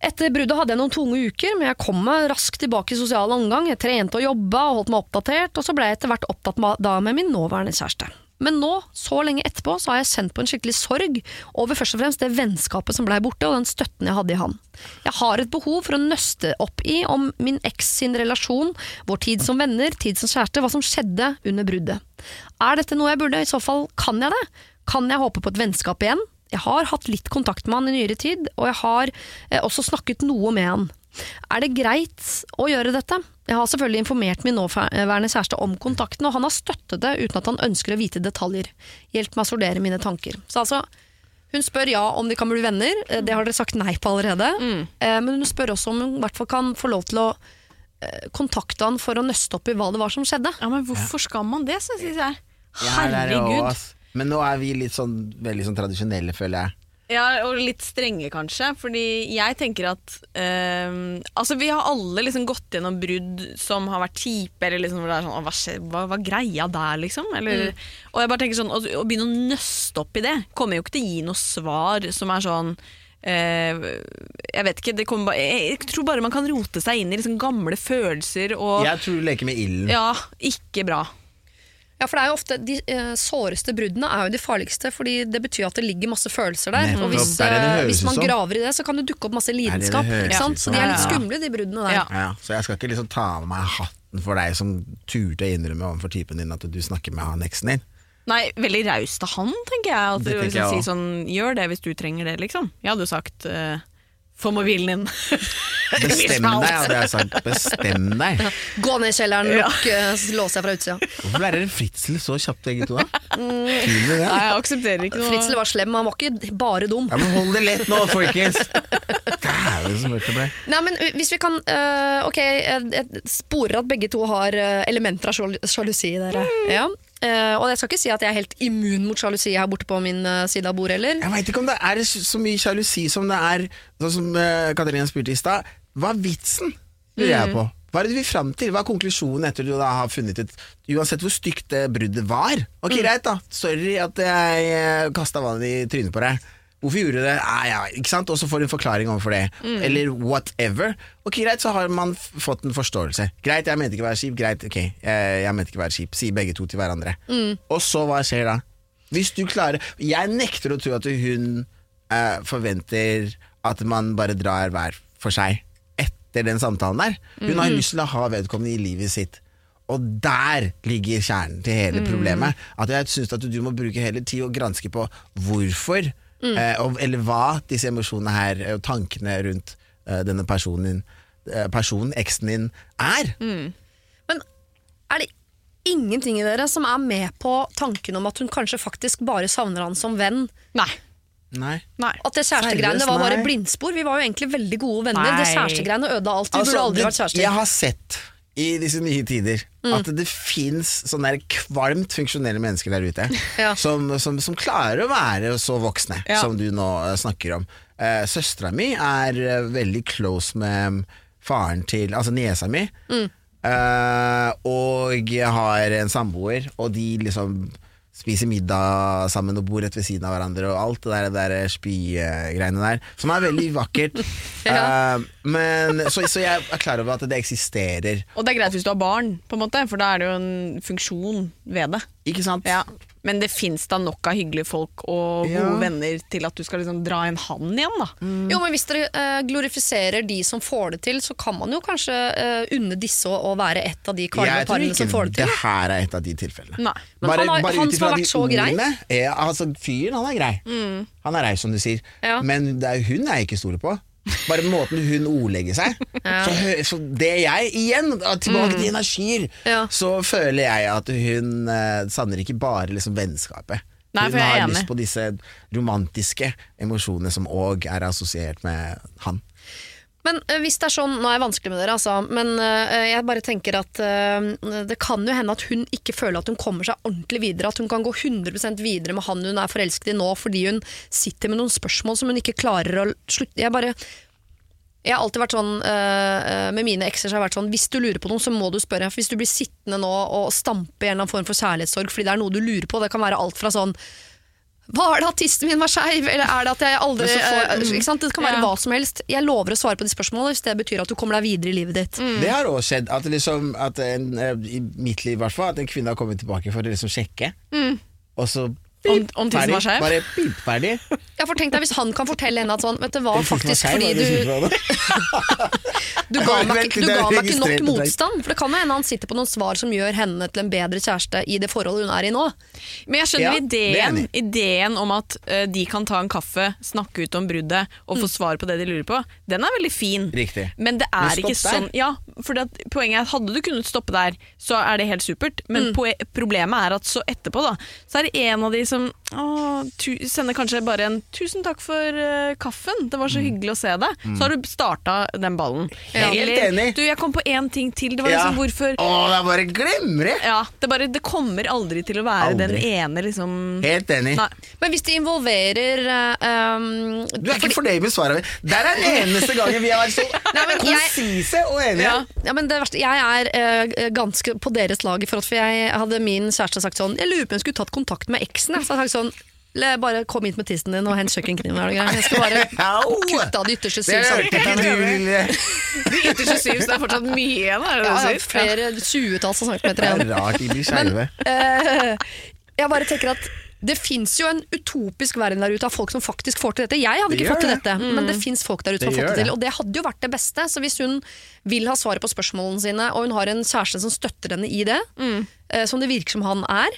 Etter bruddet hadde jeg noen tunge uker, men jeg kom meg raskt tilbake i sosial omgang. Jeg trente og jobba og holdt meg oppdatert, og så ble jeg etter hvert opptatt med, da med min nåværende kjæreste. Men nå, så lenge etterpå, så har jeg kjent på en skikkelig sorg over først og fremst det vennskapet som blei borte, og den støtten jeg hadde i han. Jeg har et behov for å nøste opp i om min eks sin relasjon, vår tid som venner, tid som kjæreste, hva som skjedde under bruddet. Er dette noe jeg burde? I så fall kan jeg det. Kan jeg håpe på et vennskap igjen? Jeg har hatt litt kontakt med han i nyere tid, og jeg har eh, også snakket noe med han. Er det greit å gjøre dette? Jeg har selvfølgelig informert min nåværende kjæreste om kontakten, og han har støttet det uten at han ønsker å vite detaljer. Hjelp meg å sortere mine tanker. Så altså, hun spør ja om de kan bli venner, eh, det har dere sagt nei på allerede. Mm. Men hun spør også om hun i hvert fall kan få lov til å eh, kontakte han for å nøste opp i hva det var som skjedde. Ja, men hvorfor skal man det, synes jeg? Ja, det er det også, Herregud. ass. Men nå er vi litt sånn veldig sånn tradisjonelle, føler jeg. Ja, og litt strenge kanskje, fordi jeg tenker at ehm, Altså, vi har alle liksom gått gjennom brudd som har vært kjipe, eller liksom hvor det er sånn Hva, hva, hva greia der, liksom? Eller, Og jeg bare tenker sånn, å, å begynne å nøste opp i det kommer jo ikke til å gi noe svar som er sånn eh, jeg vet ikke, det kommer jeg, jeg tror bare man kan rote seg inn i liksom gamle følelser og Jeg tror du leker med ilden. Ja, ikke bra. Ja, for det er jo ofte De eh, såreste bruddene er jo de farligste, fordi det betyr at det ligger masse følelser der. Nettopp, Og hvis, det er det det eh, høres hvis ut man som. graver i det, så kan det dukke opp masse det det lidenskap. høres ikke sant? ut Så de er litt Ja, skumle, de bruddene der. Ja. Ja, så jeg skal ikke liksom ta av meg hatten for deg som turte å innrømme overfor typen din at du snakker med han eksen din. Nei, veldig raust av han, tenker jeg. At Det du tenker liksom jeg si sånn, Gjør det hvis du trenger det, liksom. Jeg hadde jo sagt uh, få mobilen din. Bestem deg, hadde jeg sagt. Bestem deg. Gå ned i kjelleren, Ja. lukk, eh, lås fra utsida. Hvorfor lærer dere Fritzel så kjapt, begge to? da? Mm. Det. Nei, jeg aksepterer ikke noe Fritzel var slem, han var ikke bare dum. Ja, men hold det lett nå, folkens! Det ble. Nei, men hvis vi kan uh, Ok, jeg, jeg sporer at begge to har øh, elementer av sjalusi i dere. Ja. Uh, og jeg skal ikke si at jeg er helt immun mot sjalusi her borte på min uh, side av bordet heller. Jeg veit ikke om det er så mye sjalusi som det er Sånn som uh, Katarina spurte i stad. Hva er vitsen, lurer jeg på. Hva er det du vil fram til? Hva er konklusjonen etter du da har funnet ut Uansett hvor stygt det bruddet var. Ok, greit, da. Sorry at jeg kasta vann i trynet på deg. Hvorfor gjorde du det? Ah, ja, ikke sant? Og så får du en forklaring overfor det. Eller whatever. Ok, Greit, så har man fått en forståelse. Greit, jeg mente ikke å være kjip. Greit, ok, jeg, jeg mente ikke å være kjip. Sier begge to til hverandre. Og så, hva skjer da? Hvis du klarer Jeg nekter å tro at hun eh, forventer at man bare drar hver for seg etter den samtalen der. Hun har lyst til å ha vedkommende i livet sitt. Og der ligger kjernen til hele problemet. At jeg syns at du må bruke hele tid og granske på hvorfor, eh, og, eller hva disse emosjonene her, eh, og tankene rundt eh, denne personen, eh, personen, eksen din, er. Men er det ingenting i dere som er med på tanken om at hun kanskje faktisk bare savner han som venn? Nei. Nei. Nei. At det kjærestegreiene var bare blindspor? Vi var jo egentlig veldig gode venner. Nei. Det kjærestegreiene ødela alt. Vi Altså, burde aldri det- vært kjærester. Jeg har sett i disse nye tider Mm. at det fins sånne der kvalmt funksjonelle mennesker der ute Ja. som, som, som klarer å være så voksne Ja. som du nå eh, snakker om. Uh, Søstera mi er eh, veldig close med faren til Altså niesa mi. Mm. Uh, og jeg har en samboer, og de liksom spiser middag sammen og bor rett ved siden av hverandre og alt det der, der spygreiene der. Som er veldig vakkert. Ja. uh, men, så, så jeg er klar over at det eksisterer. Og det er greit hvis du har barn, på en måte, for da er det jo en funksjon ved det. Ikke sant? Ja. Men det fins da nok av hyggelige folk og Ja. gode venner til at du skal liksom dra en hann igjen, da. Jo, men Hvis dere eh, glorifiserer de som får det til, så kan man jo kanskje eh, unne disse å, være et av de kvalme Jeg tror parene som får ikke det det her er et av de tilfellene. Nei. Men han har- han som har vært så grei. ordene, Ja, altså, fyren, han er grei. Han er rei som du sier. Ja. Men det er hun jeg ikke stoler på. Bare måten hun ordlegger seg. så, hø- så det jeg Igjen, tilbake til energier. Ja. Så føler jeg at hun eh, savner ikke bare liksom vennskapet. Nei, hun har lyst på disse romantiske emosjonene som òg er assosiert med han. Men eh, hvis det er sånn, Nå er jeg vanskelig med dere, altså, men eh, jeg bare tenker at eh, det kan jo hende at hun ikke føler at hun kommer seg ordentlig videre. At hun kan gå 100% videre med han hun er forelsket i nå, fordi hun sitter med noen spørsmål som hun ikke klarer å slutte Jeg bare jeg har alltid vært sånn, eh, Med mine ekser har jeg vært sånn Hvis du lurer på noe, så må du spørre. Hvis du blir sittende nå og stampe i en eller annen form for kjærlighetssorg fordi det er noe du lurer på, det kan være alt fra sånn var det at tissen min var skeiv, eller er det at jeg aldri får- eh, ikke sant? Det kan være Ja. hva som helst. Jeg lover å svare på de spørsmålene hvis det betyr at du kommer deg videre i livet ditt. Det har også skjedd, at, liksom, at en, eh, i mitt liv i hvert fall, at en kvinne har kommet tilbake for å liksom sjekke. Og så Om, om tissen ferdig. var skeiv? Bare pip, ferdig. Ja, for tenk deg Hvis han kan fortelle henne at sånn Vet du hva, faktisk fordi du, du du ga meg, ikke- du ga meg ikke nok motstand. For det kan jo hende han sitter på noen svar som gjør henne til en bedre kjæreste i det forholdet hun er i nå. Men jeg skjønner Ja, ideen, ideen om at uh, de kan ta en kaffe, snakke ut om bruddet og få svar på det de lurer på. Den er veldig fin. Riktig. Men det er Men ikke der. sånn Ja, for at poenget er at hadde du kunnet stoppe der, så er det helt supert. Men mm. problemet er at så etterpå, da, så er det en av de som å, tu, sender kanskje bare en 'tusen takk for uh, kaffen, det var så hyggelig å se deg'. Så har du starta den ballen. Ja. Helt enig. Du, jeg kom på én ting til. Det var Ja. liksom hvorfor Å, jeg bare glemmer det! ja, det, bare, det kommer aldri til å være den ene liksom Helt enig. Nei. Men hvis det involverer um, Du er ikke fornøyd med svaret. Der er den eneste gangen vi har vært så konsise og enige. ja, ja, men det verste, Jeg er uh, ganske på deres lag. forhold til- For jeg hadde min kjæreste sagt sånn Jeg lurer på om jeg skulle tatt kontakt med eksen. jeg. Så jeg hadde sagt sånn bare kom hit med tissen din og hent kjøkkenkniven. Jeg skal bare kutte av de ytterste Det syv centimeterne. De ytterste syv, så det er fortsatt mye igjen, er det Ja, det ja, flere tjuetalls centimeter igjen. Det er rart de blir skeive. Uh, jeg bare tenker at det fins jo en utopisk verden der ute av folk som faktisk får til dette. Jeg hadde Det ikke fått til det. dette, men det fins folk der ute som har fått det til. det. Og det hadde jo vært det beste. Så hvis hun vil ha svaret på spørsmålene sine, og hun har en kjæreste som støtter henne i det, eh, som det virker som han er,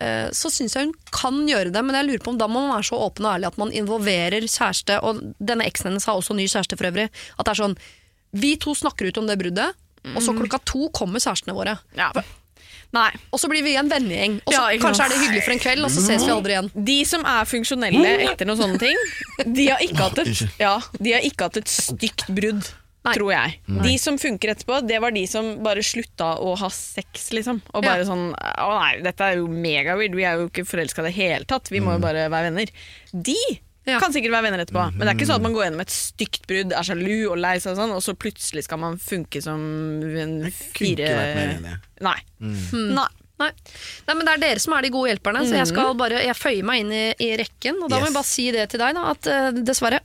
eh, så syns jeg hun kan gjøre det. Men jeg lurer på om da må man være så åpen og ærlig at man involverer kjæreste, og denne eksen hennes har også ny kjæreste for øvrig. At det er sånn Vi to snakker ut om det bruddet, og så klokka to kommer kjærestene våre. Ja. Nei. Og så blir vi en vennegjeng. Og så Ja, ikke kanskje sant. er det hyggelig for en kveld, og så ses vi aldri igjen. De som er funksjonelle etter noen sånne ting, de har ikke hatt et, ja, de har ikke hatt et stygt brudd. Nei. Tror jeg. De som funker etterpå, det var de som bare slutta å ha sex, liksom. Og bare Ja. sånn Å nei, dette er jo megaweird, vi er jo ikke forelska i det hele tatt, vi må jo bare være venner. De Ja. kan sikkert være venner etterpå, men det er ikke sånn at man går gjennom et stygt brudd, er sjalu og lei seg og sånn, og så plutselig skal man funke som en Kunne fire ikke vært mer enig. Nei. Nei. Nei. Nei, men Det er dere som er de gode hjelperne, så jeg skal bare, jeg føyer meg inn i, i rekken. Og da må jeg bare si det til deg, da, at uh, dessverre,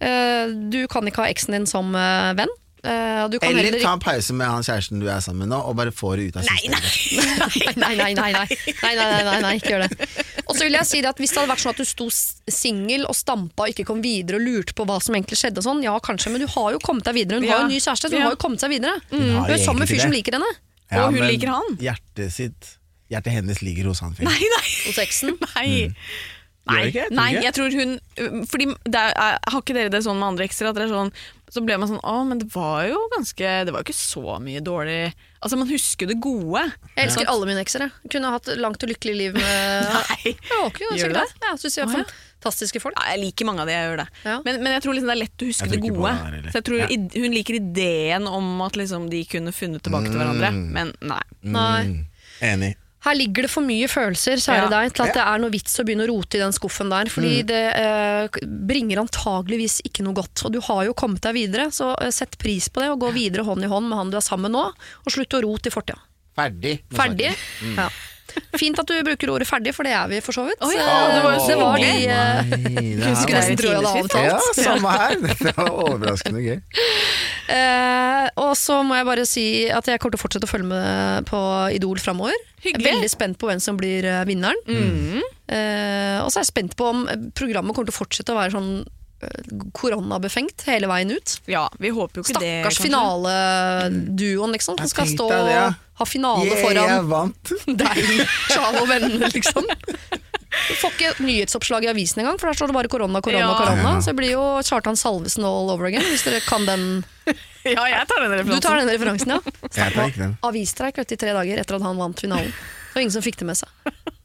Uh, du kan ikke ha eksen din som uh, venn. Eh, du kan Eller heller ta en pause med han kjæresten du er sammen med nå, og bare få det ut av systemet. Nei, nei, nei, nei, nei, nei, nei, nei, nei, ikke gjør det. Og så vil jeg si det at Hvis det hadde vært sånn at du sto singel og stampa og ikke kom videre og lurte på hva som egentlig skjedde, og sånn, ja kanskje, men du har jo kommet deg videre. Hun har jo en ny kjæreste, så hun Ja. har jo kommet seg videre. Hun Hun er sammen med fyr som liker henne. Ja, Og hun men liker han. Hjertet sitt Hjertet hennes ligger hos han fyren. Nei, nei. Hos eksen. Nei. Mm. Nei, det jeg tror hun Fordi det er, er, Har ikke dere det sånn med andre ekser? At dere er sånn, så ble man sånn Å, men det var jo ganske Det var jo ikke så mye dårlig Altså, man husker det gode. Jeg elsker alle mine ekser. jeg. Kunne hatt langt og lykkelig liv med Nei. Ja, jo, Gjør du det? Ja, Jeg de er Å, ja. fantastiske folk. Ja, jeg liker mange av de, jeg gjør det. Ja. Men, men jeg tror liksom det er lett å huske det gode. det her, så jeg tror Ja. Hun liker ideen om at liksom de kunne funnet tilbake til hverandre, Mm. men nei. Nei. Mm, enig. Her ligger det for mye følelser, kjære Ja. deg, til at det er noe vits å begynne å rote i den skuffen der. Fordi det eh, bringer antageligvis ikke noe godt. Og du har jo kommet deg videre, så eh, sett pris på det og gå videre hånd i hånd med han du er sammen med nå, og slutt å rote i fortida. Ferdig. Ferdig? Mm. Ja. Fint at du bruker ordet ferdig, for det er vi for så vidt. Å ja, Eh, det var jo så det var de Skulle nesten tro jeg hadde avtalt. Ja, samme her. Det var overraskende gøy. Uh, og så må jeg bare si at jeg kommer til å fortsette å følge med på Idol framover. Er veldig spent på hvem som blir eh, vinneren. Mm. Uh, og så er jeg spent på om programmet kommer til å fortsette å være sånn koronabefengt hele veien ut. Ja, vi håper jo ikke det. Stakkars finaleduoen, liksom. Som skal stå det, ja. Ha finale Yeah, foran jeg vant. deg, Sjal og vennene, liksom. Du får ikke nyhetsoppslag i avisen engang, for der står det bare korona, korona, Ja. korona. Så det blir jo Kjartan Salvesen all over again, hvis dere kan den. Ja, jeg tar den Du tar den referansen, ja. Jeg tar ikke den. Avisstreik i tre dager etter at han vant finalen. Det var ingen som fikk det med seg.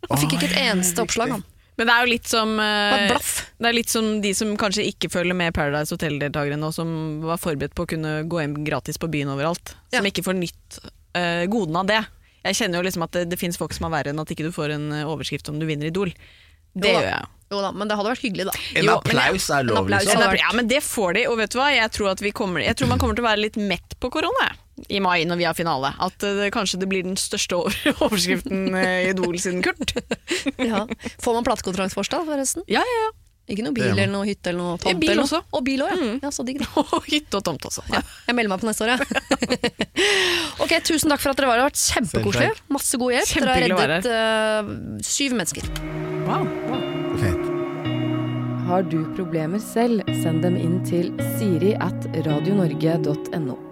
Han fikk ikke et eneste oppslag, han. Men det er jo litt som eh. Det er litt som de som kanskje ikke følger med Paradise Hotel-deltakere nå, som var forberedt på å kunne gå hjem gratis på byen overalt. Som Ja. ikke får nytt uh, godene av det. Jeg kjenner jo liksom at det, det finnes folk som er verre enn at ikke du får en eh, overskrift om du vinner Idol. Det Jo gjør jeg. Jo da, men det hadde vært hyggelig, da. En Jo, applaus er lov, liksom. Ja, men det får de, og vet du hva? Jeg tror, at vi kommer, jeg tror man kommer til å være litt mett på korona i mai når vi har finale. At eh, det, kanskje det blir den største overskriften i Idol siden Kurt. Ja. Får man platekontrakt først, da, forresten? Ja, ja, ja. Ikke noe bil eller noe hytte eller noe tomt? bil eller noe? også. Og bil òg, ja. Mm. ja. Så digg, det. Og hytte og tomt også. Ja. Jeg melder meg på neste år, jeg. ok, tusen takk for at dere var her. Det har vært kjempekoselig. Masse god hjelp. Dere har reddet uh, syv mennesker. Wow. wow. Fett. Har du problemer selv, send dem inn til siri at radionorge.no.